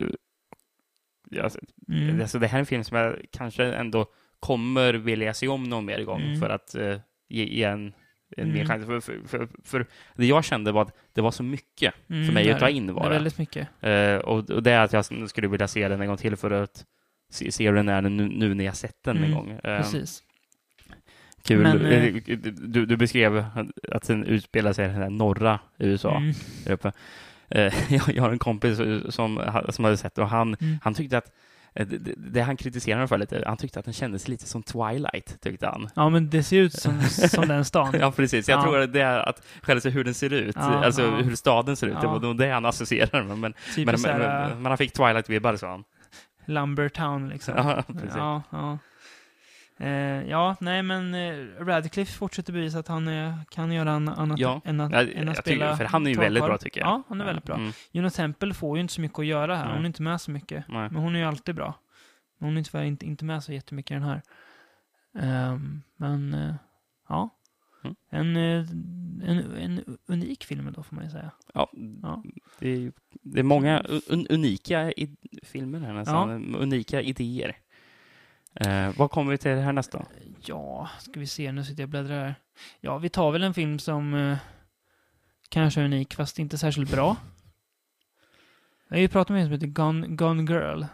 Ja, Mm. alltså, det här är en film som jag kanske ändå kommer vilja se om någon mer gång Mm. för att eh, ge, ge en, en mer Mm. chans. För, för, för, för det jag kände var att det var så mycket Mm, för mig det att ta in bara. väldigt mycket. Eh, och, och det är att jag skulle vilja se den en gång till för att se, se hur den är nu, nu när jag sett den en Mm, gång. Eh, Precis. Kul. Men, eh, du, du beskrev att den utspelar sig i den här norra USA. Mm. där jag, jag har en kompis som, som hade sett det och han, Mm. han tyckte att det, det- det han kritiserade den för lite, han tyckte att den kändes lite som Twilight, tyckte han. Ja, men det ser ut som, som den stan. Ja, precis. Jag Ja. tror att det är att själva hur den ser ut, Ja, alltså ja. hur staden ser ut, det var nog det han associerade med. Men, Typ men, men, men han fick Twilight-vibbar, sa han. Lumbertown liksom. Ja, precis. Ja, ja. Eh, ja, nej men eh, Radcliffe fortsätter bevisa att han eh, kan göra en annat Ja. än att, Ja, än att jag spela tycker, för han är ju väldigt bra tycker jag. Ja, han är väldigt bra. Mm, Juno Temple får ju inte så mycket att göra här. Nej. Hon är inte med så mycket. nej. Men hon är ju alltid bra. Men hon är tyvärr inte, inte med så jättemycket i den här. Ehm, men, eh, ja. Mm. En, en, en unik film då, får man ju säga. Ja, Ja. det, är, det är många un, unika i, filmer här nästan. Unika idéer. Eh, vad kommer vi till här nästa? Ja, ska vi se, nu sitter jag och bläddrar här. Ja, vi tar väl en film som eh, kanske är unik, fast inte särskilt bra. Jag har ju pratat med en som heter Gone, Gone Girl.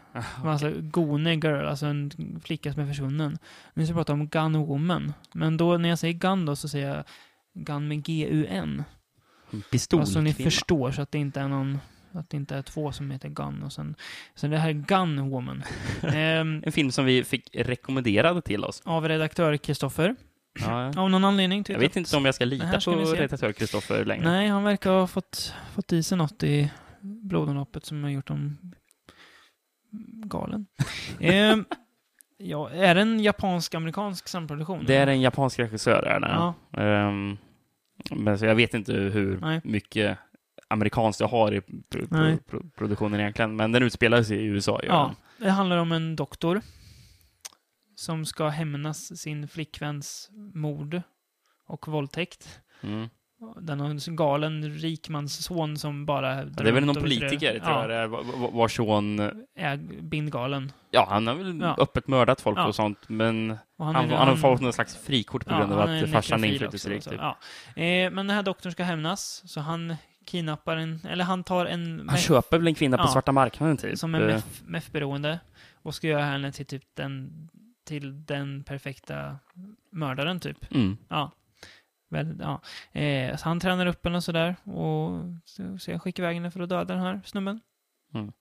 Alltså Gone Girl, alltså en flicka som är försvunnen. Nu ska jag prata om Gun Woman. Men då när jag säger Gun då så säger jag Gun med G-U-N. Pistolkvinna. Alltså ni förstår så att det inte är någon, att det inte är två som heter Gun och sen, sen det här är Gun Woman. Ehm, En film som vi fick rekommenderad till oss. av redaktör Kristoffer. Ja, Av någon anledning. jag vet inte om jag ska lita ska på redaktör Kristoffer längre. Nej, han verkar ha fått, fått i sig något i blodomloppet som har gjort honom galen. Ehm, ja, är det en japansk-amerikansk samproduktion? Det är en japansk regissör. Är det. Ja, Ehm, men så jag vet inte hur Nej. mycket amerikanskt jag har i pro- pro- pro- produktionen egentligen. Men den utspelar sig i USA. ja. Det handlar om en doktor som ska hämnas sin flickväns mord och våldtäkt. den. Mm. Den har en galen rikmansson som bara... Det är väl någon politiker, tror jag va- vars son... är bindgalen. Ja, han har väl Ja. öppet mördat folk Ja. och sånt, men Och han, är- han, har fått någon slags frikort på grund av han att farsan så, Typ. Ja. Eh, men den här doktorn ska hämnas, så han kidnappar en, eller han tar en Han meth, köper väl en kvinna på Ja. svarta marknaden, typ. som är Eh, meth-beroende och ska göra henne till typ den, till den perfekta mördaren typ. Mm. Ja. Väl, ja. Eh, så han tränar upp henne och sådär och så, så jag skickar iväg henne för att döda den här snubben. Mm.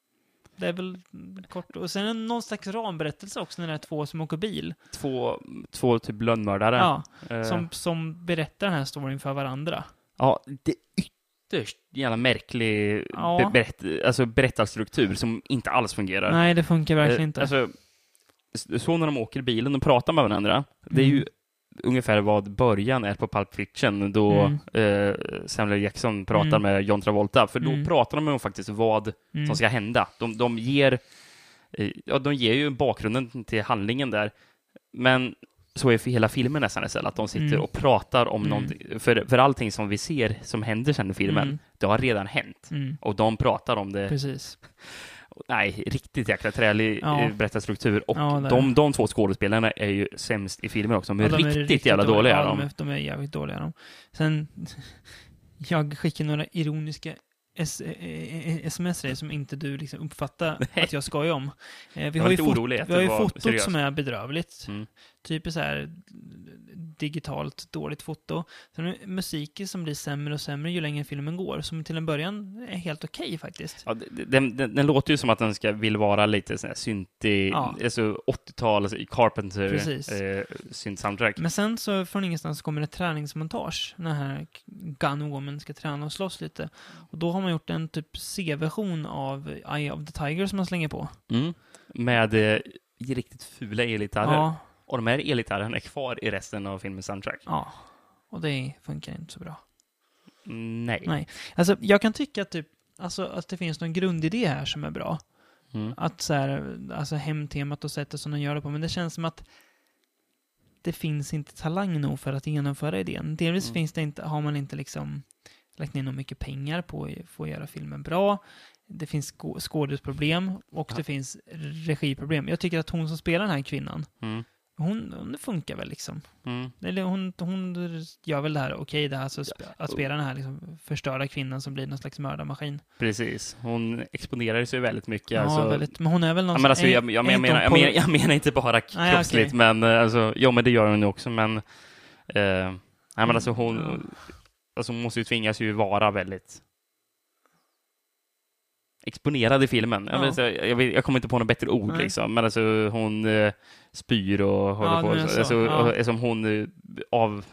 Det är väl kort. Och sen är det någon slags ramberättelse också när det är två som åker bil. Två, två typ lönnmördare. Ja, Eh, som, som berättar den här storyn för varandra. Ja, det är ytterst jävla märklig Ja. be- berätt, alltså berättarstruktur som inte alls fungerar. Nej, det funkar verkligen Eh, inte. Alltså, så när de åker i bilen och pratar med varandra, det är ju Mm. ungefär vad början är på Pulp Fiction, då eh, Samuel. Jackson pratar Mm. med John Travolta, för då Mm. pratar de om faktiskt vad Mm. som ska hända. De, de ger eh, ja, de ger ju bakgrunden till handlingen där, men så är hela filmen nästan istället, att de sitter Mm. och pratar om Mm. någonting, för, för allting som vi ser som händer sen i filmen, Mm. det har redan hänt. Mm. Och de pratar om det Precis. Nej, riktigt jäkla trälig Ja. ja. berättarstruktur. Och Ja, är de, de två skådespelarna är ju sämst i filmen också. De är, Ja, riktigt, jävla dåliga. Ja, de. de är, de är jävligt dåliga. De. Sen, jag skickar några ironiska S- eh, eh, sms dig som inte du liksom uppfattar Nej. att jag skojar om. Eh, vi har var ju, lite fot- orolig att vi har ju fotot seriöst. som är bedrövligt. Mm. Typ så här digitalt dåligt foto. Sen är musiken som blir sämre och sämre ju längre filmen går. Som till en början är helt okej faktiskt. Ja, den, den, den låter ju som att den ska, vill vara lite sån här syntig, Ja. alltså 80-tal, alltså Carpenter Precis. eh, synt-soundtrack. Men sen så från ingenstans kommer det träningsmontage. När här Gun Woman ska träna och slåss lite. Och då har man gjort en typ C-version av Eye of the Tiger som man slänger på. Mm. Med eh, riktigt fula elgitarrer. Ja, Och de här elgitarrerna är kvar i resten av filmens soundtrack. ja. Och det funkar inte så bra. Nej. Nej. Alltså, jag kan tycka att, typ, alltså, att det finns någon grundidé här som är bra. Mm. Att så här, alltså hemtemat och sättet som de gör det på. Men det känns som att det finns inte talang nog för att genomföra idén. Delvis Mm. finns det inte, har man inte liksom lagt ner nog mycket pengar på, att göra filmen bra. Det finns skå- skådesproblem och Ja. det finns regiproblem. Jag tycker att hon som spelar den här kvinnan, Mm. Hon, hon funkar väl liksom. Mm. Eller hon, hon gör väl det här, okej, det här så sp- att spela den här liksom förstörda kvinnan som blir någon slags mördarmaskin. Precis. Hon exponerar sig väldigt mycket. Ja, alltså, väldigt, men hon är väl någon Ja, men alltså, är- jag, menar, hon jag, på- menar, jag menar inte bara kroppsligt, okej. men eh, alltså, ja, men det gör hon ju också, men... Eh, nej, men alltså hon... Alltså hon måste ju tvingas ju vara väldigt exponerad i filmen. Jag, Ja. vet, jag, jag, jag kommer inte på något bättre ord Nej. liksom, men alltså hon eh, spyr och håller Ja, på. är det så. Alltså, Ja. och Eftersom hon eh, av...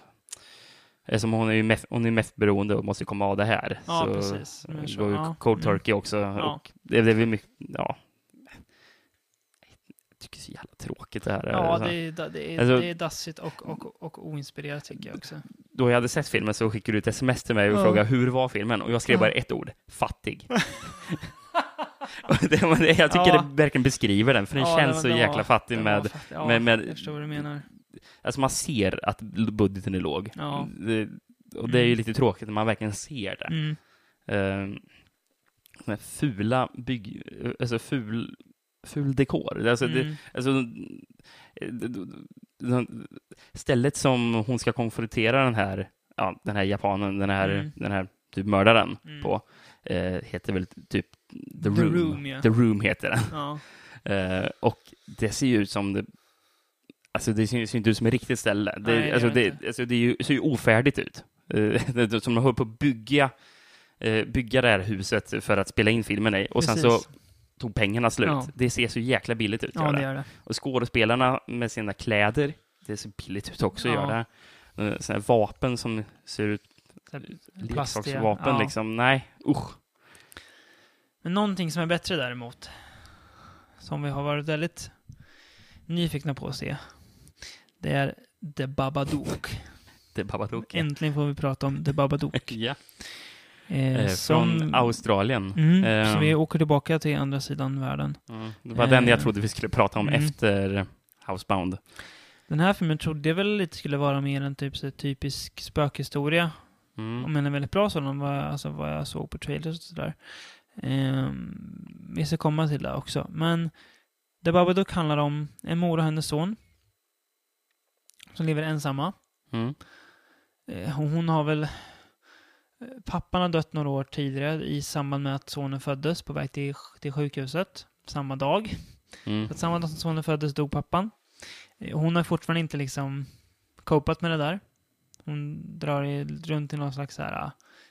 Eftersom hon är ju meth, hon är meth-beroende och måste komma av det här. Ja, så precis. Är det så. går ju Ja. cold Mm. turkey också. Ja. Och det, det är väl mycket, ja. så jävla tråkigt det här. Ja, Alltså, det är, det är, Alltså- det är dassigt och, och, och oinspirerat tycker jag också. Då jag hade sett filmen så skickade du ett sms till mig och frågade hur var filmen? Och jag skrev bara ett ord, fattig. Det, det, jag tycker Ja. det verkligen beskriver den, för den Ja, känns det så det jäkla var- fattig det med, fakt- ja, med, med Jag förstår vad du menar. alltså man ser att budgeten är låg. Ja. Det, och det är ju Mm. lite tråkigt när man verkligen ser det. Mm. Uh, såna här fula bygg... Alltså ful, ful dekor. Alltså, det, Mm. alltså, eh, d- d- d- stället som hon ska konfrontera den här, ja, den här japanen, den här, Mm. den här typ mördaren Mm. på, eh, heter väl typ The Room. The Room, ja. The Room heter den. Ja. Eh, och det ser ju ut som det Alltså det ser ser inte ut som ett riktigt ställe. Det, Nej, alltså, det, alltså det ju, ser ju ofärdigt ut. Är som de höll på att bygga, eh, bygga det här huset för att spela in filmen i. Och sen så Precis. tog pengarna slut. Ja. Det ser så jäkla billigt ut. Ja, gör det gör det. Och skådespelarna med sina kläder, det ser billigt ut också. Ja. Gör det. Såna här vapen som ser ut, här leksaksvapen ja. liksom. Nej, usch. Men någonting som är bättre däremot, som vi har varit väldigt nyfikna på att se, det är The Babadook. Är Babadook. Äntligen får vi prata om The Babadook. Ja. Eh, Eh, från Australien. Mm, Eh, så vi åker tillbaka till andra sidan världen. Mm. Det var den jag Eh, trodde vi skulle prata om mm. efter Housebound. Den här filmen trodde jag väl lite skulle vara mer en typ så typisk spökhistoria. Mm. Men en väldigt bra sådan, vad, alltså, vad jag såg på trailers och sådär. Ehm, vi ska komma till det också. Men The Babadook handlar om en mor och hennes son. Som lever ensamma. Mm. Eh, hon har väl... eh, Pappan har dött några år tidigare i samband med att sonen föddes på väg till, till sjukhuset. Samma dag. Mm. Så att samma dag som sonen föddes dog pappan. Eh, Hon har fortfarande inte liksom copat med det där. Hon drar runt i någon slags så här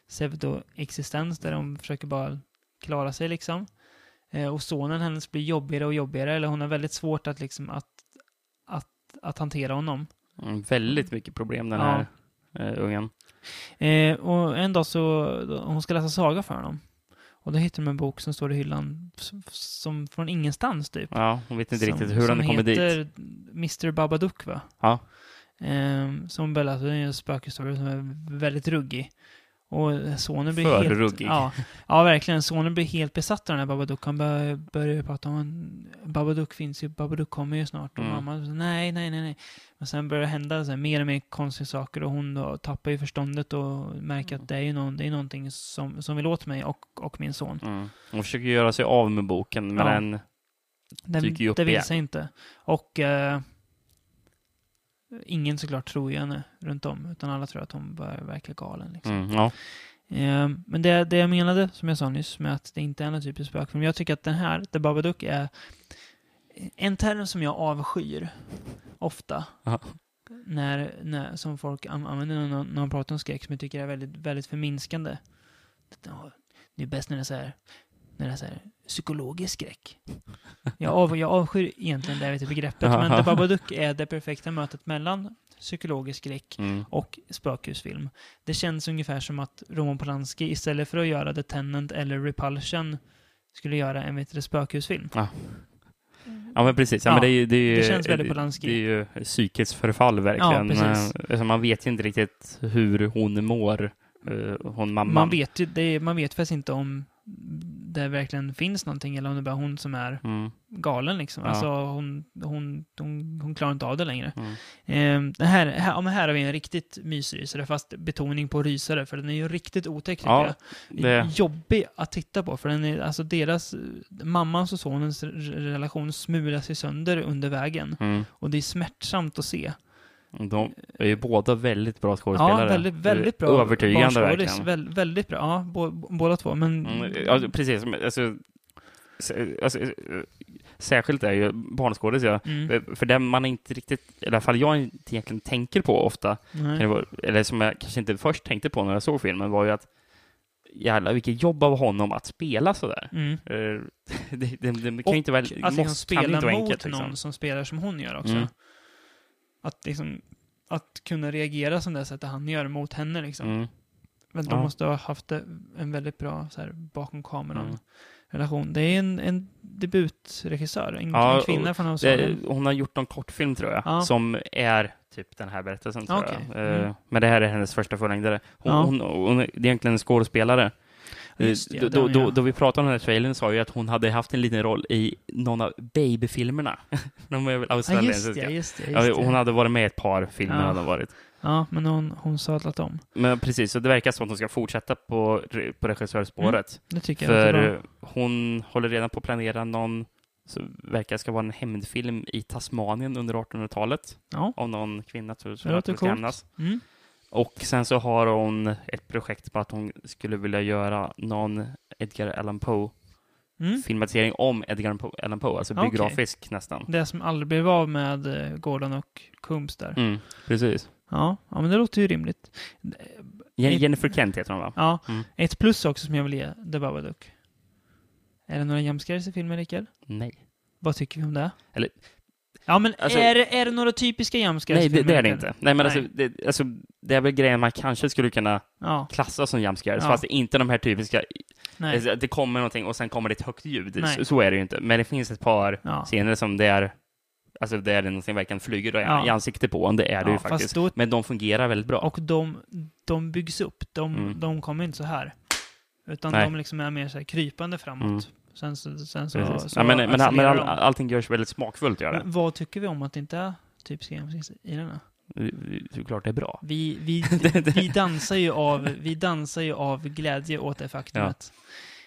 pseudo-existens där hon försöker bara klara sig liksom. Eh, och sonen hennes blir jobbigare och jobbigare, eller hon har väldigt svårt att liksom att, att, att hantera honom. Mm. Väldigt mycket problem den Ja. här eh, ungen. Eh, och en dag så, hon ska läsa saga för honom. Och då hittar de en bok som står i hyllan som från ingenstans typ. Ja, hon vet inte som, riktigt hur den kommit dit. Som heter Mr Babadook va? Ja. Ehm, som väl, alltså, det är en spökhistoria som är väldigt ruggig. Och sonen blir För helt... ruggig. Ja, ja, verkligen. Sonen blir helt besatt av den här Babadook. Han börjar, börjar prata om att Babadook finns ju, Babadook kommer ju snart. Och Mm. mamma nej, nej, nej, nej. Men sen börjar det hända så här, mer och mer konstiga saker och hon då tappar ju förståndet och märker att det är ju någon, det är någonting som, som vill åt mig och, och min son. Mm. Hon försöker göra sig av med boken, men Ja. den... Den, Dyker ju upp det vill sig inte. Och eh, ingen såklart tror ju henne runt om, utan alla tror att hon börjar verka galen. Liksom. Mm, ja. Eh, men det, det jag menade, som jag sa nyss, med att det inte är någon typisk spökfilm. Jag tycker att den här, The Babadook, är en term som jag avskyr ofta. När, när, som folk an- använder när, när man pratar om skräck, som jag tycker är väldigt, väldigt förminskande. Det är bäst när det är så här, när det så här, psykologisk skräck. Jag, av, jag avskyr egentligen det vet, begreppet, men The Babadook är det perfekta mötet mellan psykologisk skräck Mm. och spökhusfilm. Det känns ungefär som att Roman Polanski istället för att göra The Tenant eller Repulsion skulle göra en vet du, spökhusfilm. Ja, men precis. Ja, Ja, men det, är ju, det, är ju, det känns väldigt Polanski. det är ju psykiskt förfall verkligen. Ja, precis. Eh, Alltså, man vet ju inte riktigt hur hon mår, eh, hon mamman. Man vet ju, det är, man vet faktiskt inte om det verkligen finns någonting eller om det är bara hon som är Mm, galen liksom. Ja. Alltså hon, hon, hon, hon klarar inte av det längre. mm. Det här, här, ja, men här har vi en riktigt mysrysare, fast betoning på rysare, för den är ju riktigt otäck Ja, det- Jobbig att titta på, för den är, alltså deras, mammans och sonens relation smulas ju sönder under vägen. Mm. Och det är smärtsamt att se. De är ju båda väldigt bra skådespelare. Ja, väldigt, väldigt bra. Övertygande verkligen. Väl, väldigt bra, ja, bå, båda två. Men Mm, ja, precis. Alltså, alltså, eh, särskilt är ju barnskådis, ja. mm, För den man inte riktigt, i alla fall jag inte egentligen tänker på ofta, kan vara, eller som jag kanske inte först tänkte på när jag såg filmen, var ju att jävlar vilket jobb av honom att spela sådär. Mm. Eh, Det, det, det kan ju inte vara, liksom måste, kan spela inte vara mot enkelt någon liksom. som spelar som hon gör också. Mm. Att liksom, att kunna reagera som det sättet han gör mot henne liksom. Mm. Men de Ja. måste ha haft en väldigt bra så här, bakom kameran. Mm. relation. Det är en, en debutregissör, en, Ja, en kvinna från Australien. hon har gjort någon kortfilm tror jag, Ja. som är typ den här berättelsen tror Okej. jag. Eh, Mm. Men det här är hennes första fullängdare. Hon, Ja. hon, hon, är egentligen en skådespelare. Just det, då, den, då, då, vi pratade om den här trailern sa ju att hon hade haft en liten roll i någon av Baby-filmerna. De är väl Ja, australiensiska. just det, just det. Ja, Just hon det. hade varit med i ett par filmer. Ja. Hade varit. Ja, men hon, hon sadlat om. Men precis, så det verkar som att hon ska fortsätta på, på regissörspåret. Det tycker jag låter För bra. eh, hon håller redan på att planera någon, så verkar det ska vara en hämndfilm i Tasmanien under 1800-talet. Ja. Av någon kvinna, tror Det jag. låter att ska coolt. Och sen så har hon ett projekt på att hon skulle vilja göra någon Edgar Allan Poe Mm. filmatisering om Edgar Allan Poe, alltså Okej. biografisk nästan. Det som aldrig blev av med eh, Gordon och Coombs där. Mm, precis. Ja, ja, men det låter ju rimligt. Je- Ett- Jennifer Kent heter hon va? Ja, Mm. ett plus också som jag vill ge The Babadook. Är det några jumpscares i filmen, Rickard? Nej. Vad tycker vi om det? Eller- Ja, men Alltså- är, är det några typiska jumpscares Nej, det, det är det inte. Nej, men Nej. Alltså, det, alltså, det är väl grejen man kanske skulle kunna Ja, klassa som jump scares, Ja. fast det är inte de här typiska, nej. alltså, det kommer någonting och sen kommer det ett högt ljud. Så, så är det ju inte. Men det finns ett par Ja. scener som det är, alltså det är någonting verkligen flyger Ja. i ansiktet på en, det är det ju faktiskt. Då, Men de fungerar väldigt bra. och de, de byggs upp. De, Mm. de kommer inte så här. Utan Nej. de liksom är mer så här krypande framåt. Mm. Sen sen så, Precis. så ja, men men, men all, allting görs väldigt smakfullt, gör det. Men vad tycker vi om att det inte är typiska jumpscares i den? här? Såklart det är bra. Vi, vi, vi, dansar ju av, vi dansar ju av glädje åt det faktumet.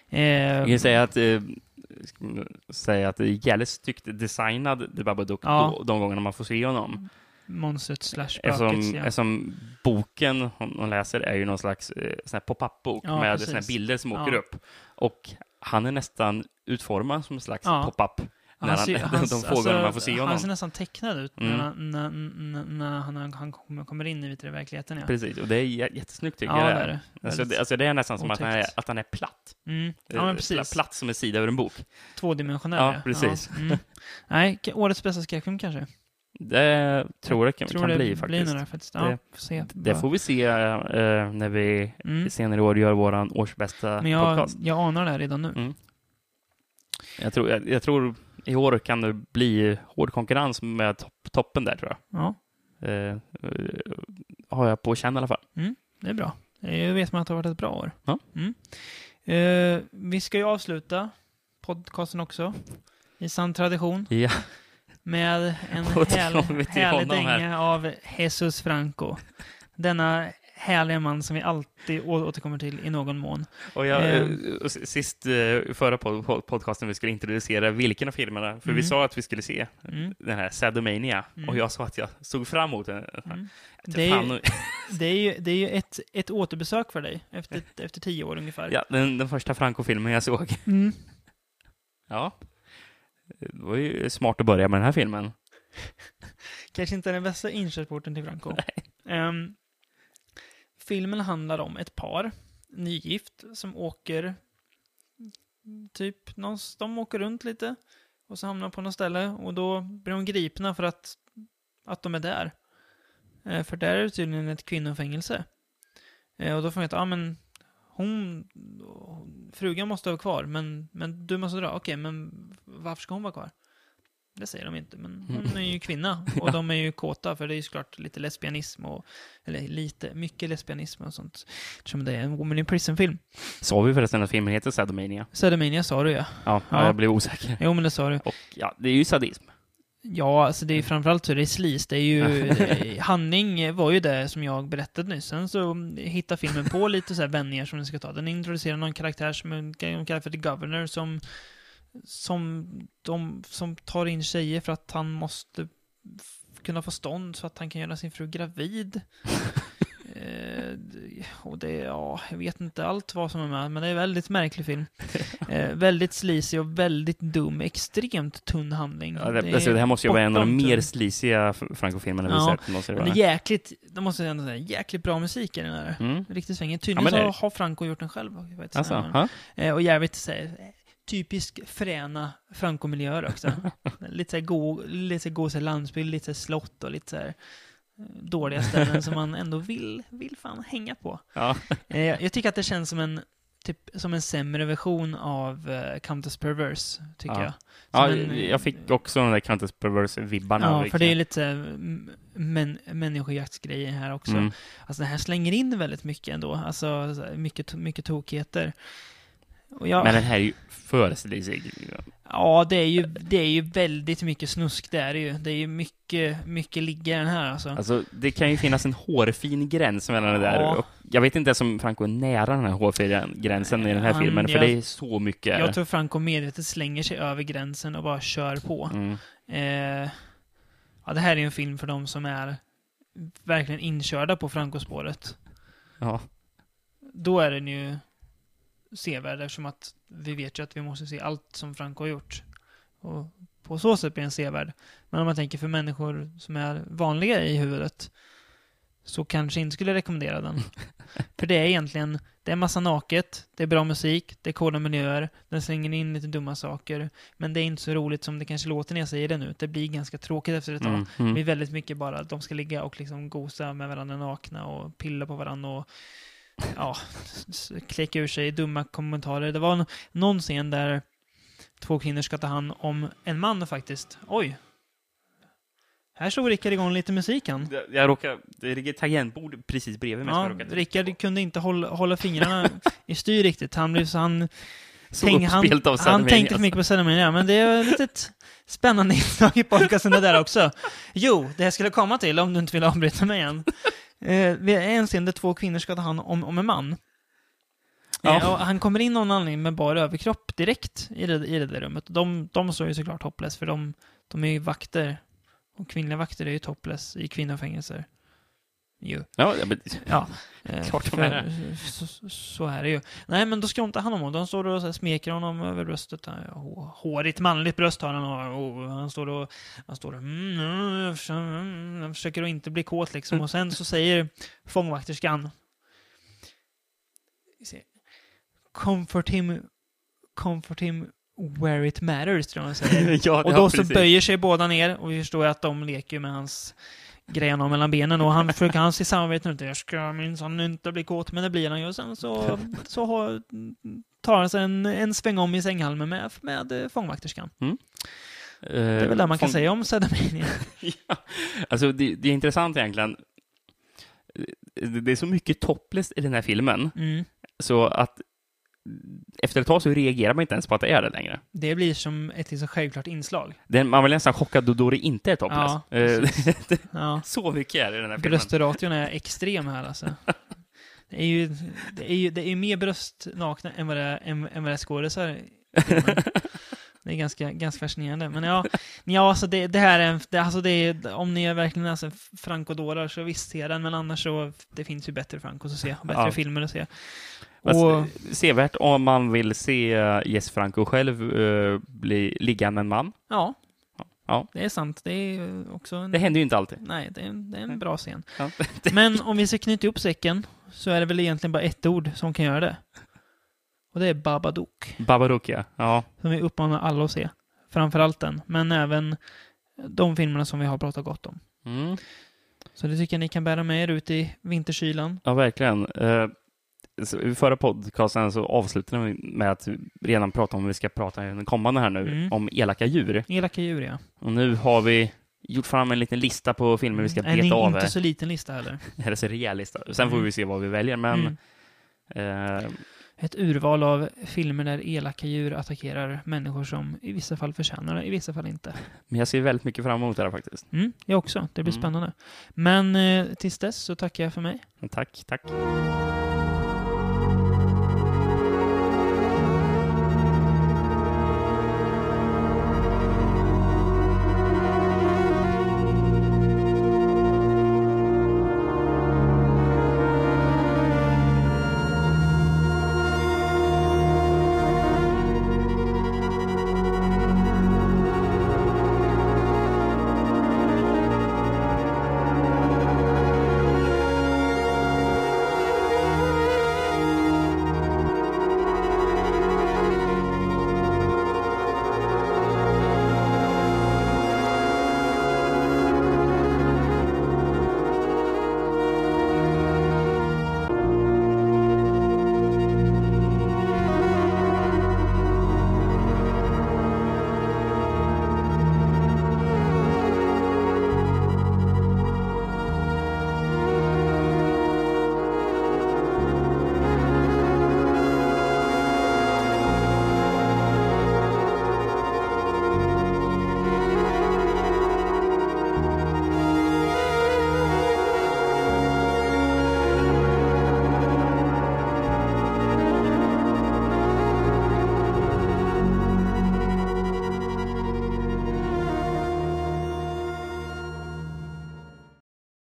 Jag Eh, kan säga att, eh, säga att det är jävligt snyggt designad The Babadook Ja. då, de gångerna man får se honom. monstret slash Eftersom, ja. eftersom boken hon, hon läser är ju någon slags eh, pop-up-bok Ja, med såna bilder som Ja. åker upp. Och han är nästan utformad som en slags Ja. pop-up. när han- ser- de fåglarna man får se honom. Han ser nästan tecknad ut Mm. när, han- när, när, han, han kommer, in i verkligheten. Ja, Precis, och det är jä- jättesnyggt tycker ja jag det är det. Alltså, det, alltså det är nästan som att han, är, att han är platt. Mm. Ja, Eh, men precis. Platt som en sida över en bok. Tvådimensionell. Ja, precis. Ja. Mm. Nej, årets bästa skräckfilm kanske. Det tror jag kan, Tror kan det bli faktiskt. blir faktiskt. Ja, Det- får se. Det får vi se eh, när vi Mm. senare i år gör våran årsbästa Men jag, podcast. jag anar det här redan nu. Mm. Jag, tror, jag, jag tror i år kan det bli hård konkurrens med topp, toppen där tror jag. Ja, Eh, eh, har jag på känn i alla fall. det är bra. Jag vet man att det har varit ett bra år. Ja. Mm. Eh, vi ska ju avsluta podcasten också. I sann tradition. Ja, Med en vi till härlig dänga av Jesus Franco. Denna härliga man som vi alltid återkommer till i någon mån. och jag, Eh. eh, sist eh, förra pod, pod, podcasten vi skulle introducera vilken av filmerna, för vi Mm. sa att vi skulle se Mm. den här Sadomania, Mm. och jag sa att jag såg fram emot den. Mm. Det är, ju- det är ju, det är ju ett, ett återbesök för dig efter, efter tio år ungefär. ja, den, den första Franco-filmen jag såg. Mm. Ja. Det var ju smart att börja med den här filmen. Kanske inte den bästa inkörsporten till Franco. Ehm, filmen handlar om ett par, nygift, som åker typ, någonstans, de åker runt lite och så hamnar på något ställe och då blir de gripna för att, att de är där. Eh, för där är det tydligen ett kvinnofängelse. Eh, och då får man veta, ja men hon, frugan måste vara kvar, men, men du måste dra. Okej, men varför ska hon vara kvar? Det säger de inte, men hon är ju kvinna och de är ju kåta för det är ju såklart lite lesbianism och, eller lite, mycket lesbianism och sånt. Eftersom det är en Woman in Prison-film. Sa vi förresten att filmen heter Sadomania? Sadomania sa du ja. Ja, Ja. jag blev osäker. Jo men det sa du. Och ja, det är ju sadism. Ja, alltså det är ju framförallt så är det slis. Det är ju, det- handling var ju det som jag berättade nyss. Sen så hittar filmen på lite så här vändningar som den ska ta. Den introducerar någon karaktär som är- de kallar för The Governor som, som, de, som tar in tjejer för att han måste kunna få stånd så att han kan göra sin fru gravid. Eh, och det, ja, jag vet inte allt vad som är med, men det är en väldigt märklig film. Eh, väldigt sleazy och väldigt dum, extremt tunn handling. Ja, det, alltså, det här måste ju vara en av de mer sleaziga Franco-filmerna vi Ja, sett. Måste det Men det är jäkligt, det måste jag ändå säga, jäkligt bra musik i den här. Mm. Riktigt svängig. Ja, Tydligen men det- så har Franco gjort den själv. Faktiskt. Alltså, Ja? Eh, Och jävligt här, typisk fräna Franco-miljöer också. lite så här god, lite så god så landsbygd, lite så slott och lite så dåliga ställen som man ändå vill, vill fan hänga på. ja. Eh, Jag tycker att det känns som en typ som en sämre version av uh, Countess Perverse, tycker Ja. jag. Ja, en- jag fick också den där Countess Perverse-vibbarna. Ja, för det är lite mm, män, människojaktsgrejer här också. Mm. Alltså det här slänger in väldigt mycket ändå. Alltså mycket, mycket tokigheter. Jag, Men den här är ju för stilisig. Ja, det är, ju, det är ju väldigt mycket snusk, det är det ju. Det är ju mycket, mycket ligga i den här alltså. Alltså, det kan ju finnas en hårfin gräns mellan det där. Ja. Och jag vet inte ens om Franco är nära den här hårfina gränsen i den här Han- filmen, för jag- det är så mycket. Jag tror Franco medvetet slänger sig över gränsen och bara kör på. Mm. Eh, ja, det här är en film för de som är verkligen inkörda på Franco-spåret. Ja. Då är den ju sevärd eftersom att vi vet ju att vi måste se allt som Franco har gjort. Och på så sätt blir den sevärd. Men om man tänker för människor som är vanliga i huvudet så kanske inte skulle rekommendera den. för det är egentligen, det är massa naket, det är bra musik, det är coola miljöer, den slänger in lite dumma saker. Men det är inte så roligt som det kanske låter när jag säger det nu. Det blir ganska tråkigt efter ett tag. Mm. Det Mm. blir väldigt mycket bara att de ska ligga och liksom gosa med varandra nakna och pilla på varandra och ja, kläcka ur sig dumma kommentarer. Det var någon scen där två kvinnor ska ta hand om en man faktiskt. Oj! Här slog Rickard igång lite musik han. Jag- Jag råkar, det ligger ett tangentbord precis bredvid mig Ja, Rickard kunde inte hålla, hålla fingrarna i styr riktigt. Han blev så han... Så tänk- han, av han tänkte Hussein. mycket på Sedamania, men det är ett litet spännande inslag i podcasten det där också. Jo, det jag skulle komma till, om du inte vill avbryta mig igen. Eh, vi är en scen där två kvinnor ska ta hand om, om en man. Ja. Eh, och han kommer in någon anledning med bara överkropp direkt i det, i det där rummet. De, de står ju såklart hoppless, för de, de är ju vakter. Och kvinnliga vakter är ju topless i kvinnofängelser. Jo. Ja, ja, men, Ja, eh, Klart de för- är. Så, så- så är det ju. Nej, men då ska de ta hand om honom. De står och så smeker honom över bröstet. Ja, hå- Hårigt manligt bröst har han och, han står och... Han står och... Mm, jag försöker- mm, jag försöker att inte bli kåt liksom. Och sen så säger fångvakterskan... Comfort him... Comfort him where it matters, tror jag hon säger. ja, Och ja, då så precis. böjer sig båda ner och vi förstår ju att de leker med hans grejerna mellan benen och han försöker hans i samarbete nu. Jag ska minsann inte bli kåt, men det blir han ju. Och sen så, så har, tar han sig en, en sväng om i sänghalmen med, med eh, fångvakterskan. Det är väl det man kan säga om Sedamania. ja. Alltså, det, det är intressant egentligen. Det det är så mycket topless i den här filmen, Mm. så att efter ett tag så reagerar man inte ens på att det är det längre. Det blir som ett liksom självklart inslag. Den, man blir nästan chockad då, det inte är topless. Ja, Eh, Ja. så mycket är det i den här filmen. Bröstration är extrem här alltså. Det är ju, det är ju det är mer bröst nakna än vad det är, än, än vad det är skådisar. Det är ganska, ganska fascinerande. Men ja, ja alltså det, det här är, det, alltså det är, om ni är verkligen alltså frankodårar så visst se den, men annars så, det finns ju bättre frankos att se, bättre Ja. filmer att se. Och, sevärt om man vill se eh, Jess Franco själv eh, bli, ligga med en man. ja, Ja. det är sant. Det är också en... Det händer ju inte alltid. Nej, det är, en, det är en bra scen. Ja. Men om vi ska knyta ihop säcken så är det väl egentligen bara ett ord som kan göra det. Och det är Babadook. Babadook, ja. ja. Som vi uppmanar alla att se. Framförallt den, men även de filmerna som vi har pratat gott om. Mm. Så det tycker jag ni kan bära med er ut i vinterkylan. Ja, verkligen. Eh, så I förra podcasten så avslutade vi med att redan prata om vi ska prata i den kommande här nu, Mm. om elaka djur. Elaka djur, ja. Och nu har vi gjort fram en liten lista på filmer vi ska En beta av. inte här. så liten lista heller. Eller så rejäl lista. Sen får Mm. vi se vad vi väljer, men Mm. eh, Ett urval av filmer där elaka djur attackerar människor som i vissa fall förtjänar det, i vissa fall inte. men jag ser väldigt mycket fram emot det här faktiskt. Mm, jag också. Det blir Mm. spännande. Men eh, tills dess så tackar jag för mig. Tack, tack.